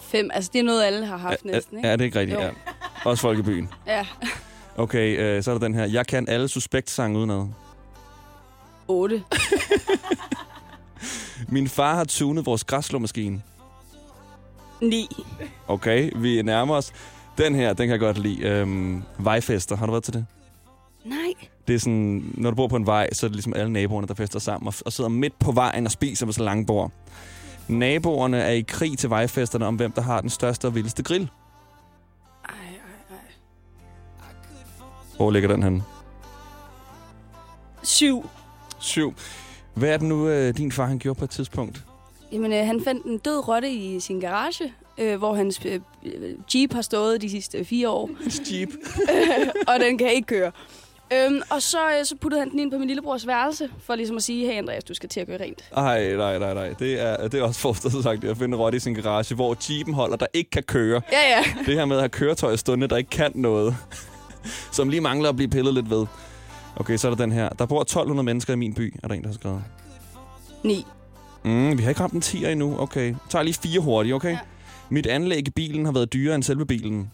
Fem, altså det er noget, alle har haft næsten, er, ikke? er det ikke rigtigt? Jo. Ja. Også folk i byen. Ja. Okay, øh, så er der den her. Jeg kan alle suspekt-sange udenad. 8. Min far har tunet vores græsslåmaskine. 9. Okay, vi nærmer os. Den her, den kan jeg godt lide. Øhm, vejfester, har du været til det? Nej. Det er sådan, når du bor på en vej, så er det ligesom alle naboerne, der fester sammen og, og sidder midt på vejen og spiser med så lange bord. Naboerne er i krig til vejfesterne om, hvem der har den største og vildeste grill. Hvor ligger den henne? 7. Syv. Hvad er det nu, øh, din far han gjorde på et tidspunkt? Jamen, øh, han fandt en død rotte i sin garage, øh, hvor hans øh, øh, Jeep har stået de sidste fire år. Hans Jeep. og den kan ikke køre. Øhm, og så, øh, så puttede han den ind på min lillebrors værelse, for ligesom at sige, hey Andreas, du skal til at gøre rent. Ej, nej, nej, nej. Det er, det er også forstået sagt, at finde en rotte i sin garage, hvor jeepen holder, der ikke kan køre. Ja, ja. Det her med at have køretøj stående, der ikke kan noget. Som lige mangler at blive pillet lidt ved. Okay, så er der den her. Der bor 1200 mennesker i min by, er der en, der har skrevet. Ni. Mm, vi har ikke ramt en 10'er endnu. Okay. Jeg tager lige fire hurtigt, okay? Ja. Mit anlæg i bilen har været dyrere end selve bilen.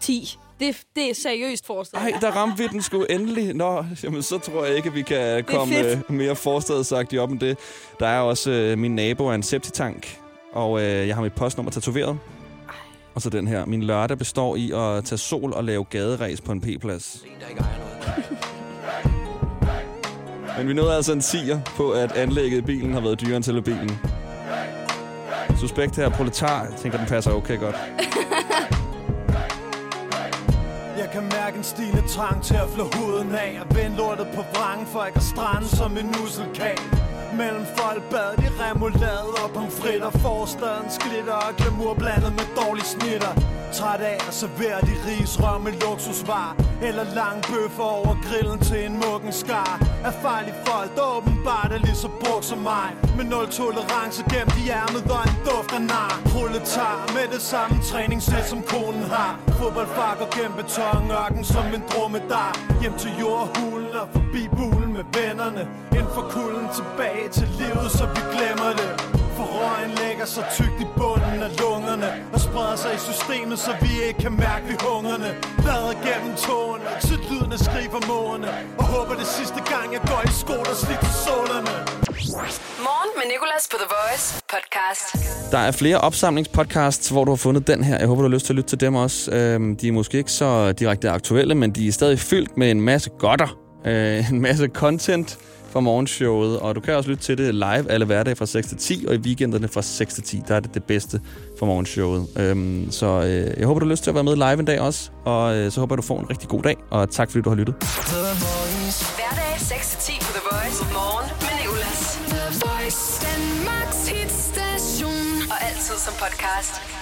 10. Det, det er seriøst forestillet. Ej, der ramte vi den sgu endelig. Nå, jamen, så tror jeg ikke, at vi kan komme fedt. øh, mere forstadsagtigt op end det. Der er også øh, min nabo er en septitank, og øh, jeg har mit postnummer tatoveret. Og så den her. Min lørdag består i at tage sol og lave gaderæs på en p-plads. Men vi nåede altså en 10'er på, at anlægget i bilen har været dyrere end selve bilen. Suspekt her, proletar. Jeg tænker, den passer okay godt. Jeg kan mærke en stigende trang til at flå huden af Og vende lortet på vrangen for ikke at strande som en usselkage Mellem folk bad de remoulade og pomfritter. Forstadens glitter og glamour blandet med dårlige snitter. Træt af at servere de risrør med luksusvar Eller lang bøffer over grillen til en muggen skar. Er farlige folk, der åbenbart er lige så brugt som mig. Med nul tolerance gemt i ærmet og en duft af nar. Proletar med det samme træningssæt som konen har. Fodboldfakker gennem betonørken som en dromedar. Hjem til jordhulen og forbi bulen med vennerne Ind for kulden tilbage til livet, så vi glemmer det For røgen lægger sig tykt i bunden af lungerne Og spreder sig i systemet, så vi ikke kan mærke vi hungerne Blader gennem tårne, til lyden af skrig fra måne Og håber det sidste gang jeg går i sko, der sliter sålerne Morgen med Nicolas på The Voice podcast. Der er flere opsamlingspodcasts, hvor du har fundet den her. Jeg håber, du har lyst til at lytte til dem også. Øhm, de er måske ikke så direkte aktuelle, men de er stadig fyldt med en masse godter. Øh, en masse content fra morgenshowet, og du kan også lytte til det live alle hverdage fra 6 til 10, og i weekenderne fra 6 til 10. Der er det det bedste for morgenshowet. Øhm, så øh, jeg håber, du har lyst til at være med live en dag også, og øh, så håber jeg, du får en rigtig god dag, og tak fordi du har lyttet. Hverdag 6-10 på The Voice. Morgen med Nicolas. The Voice. Danmarks hitstation. Og altid som podcast.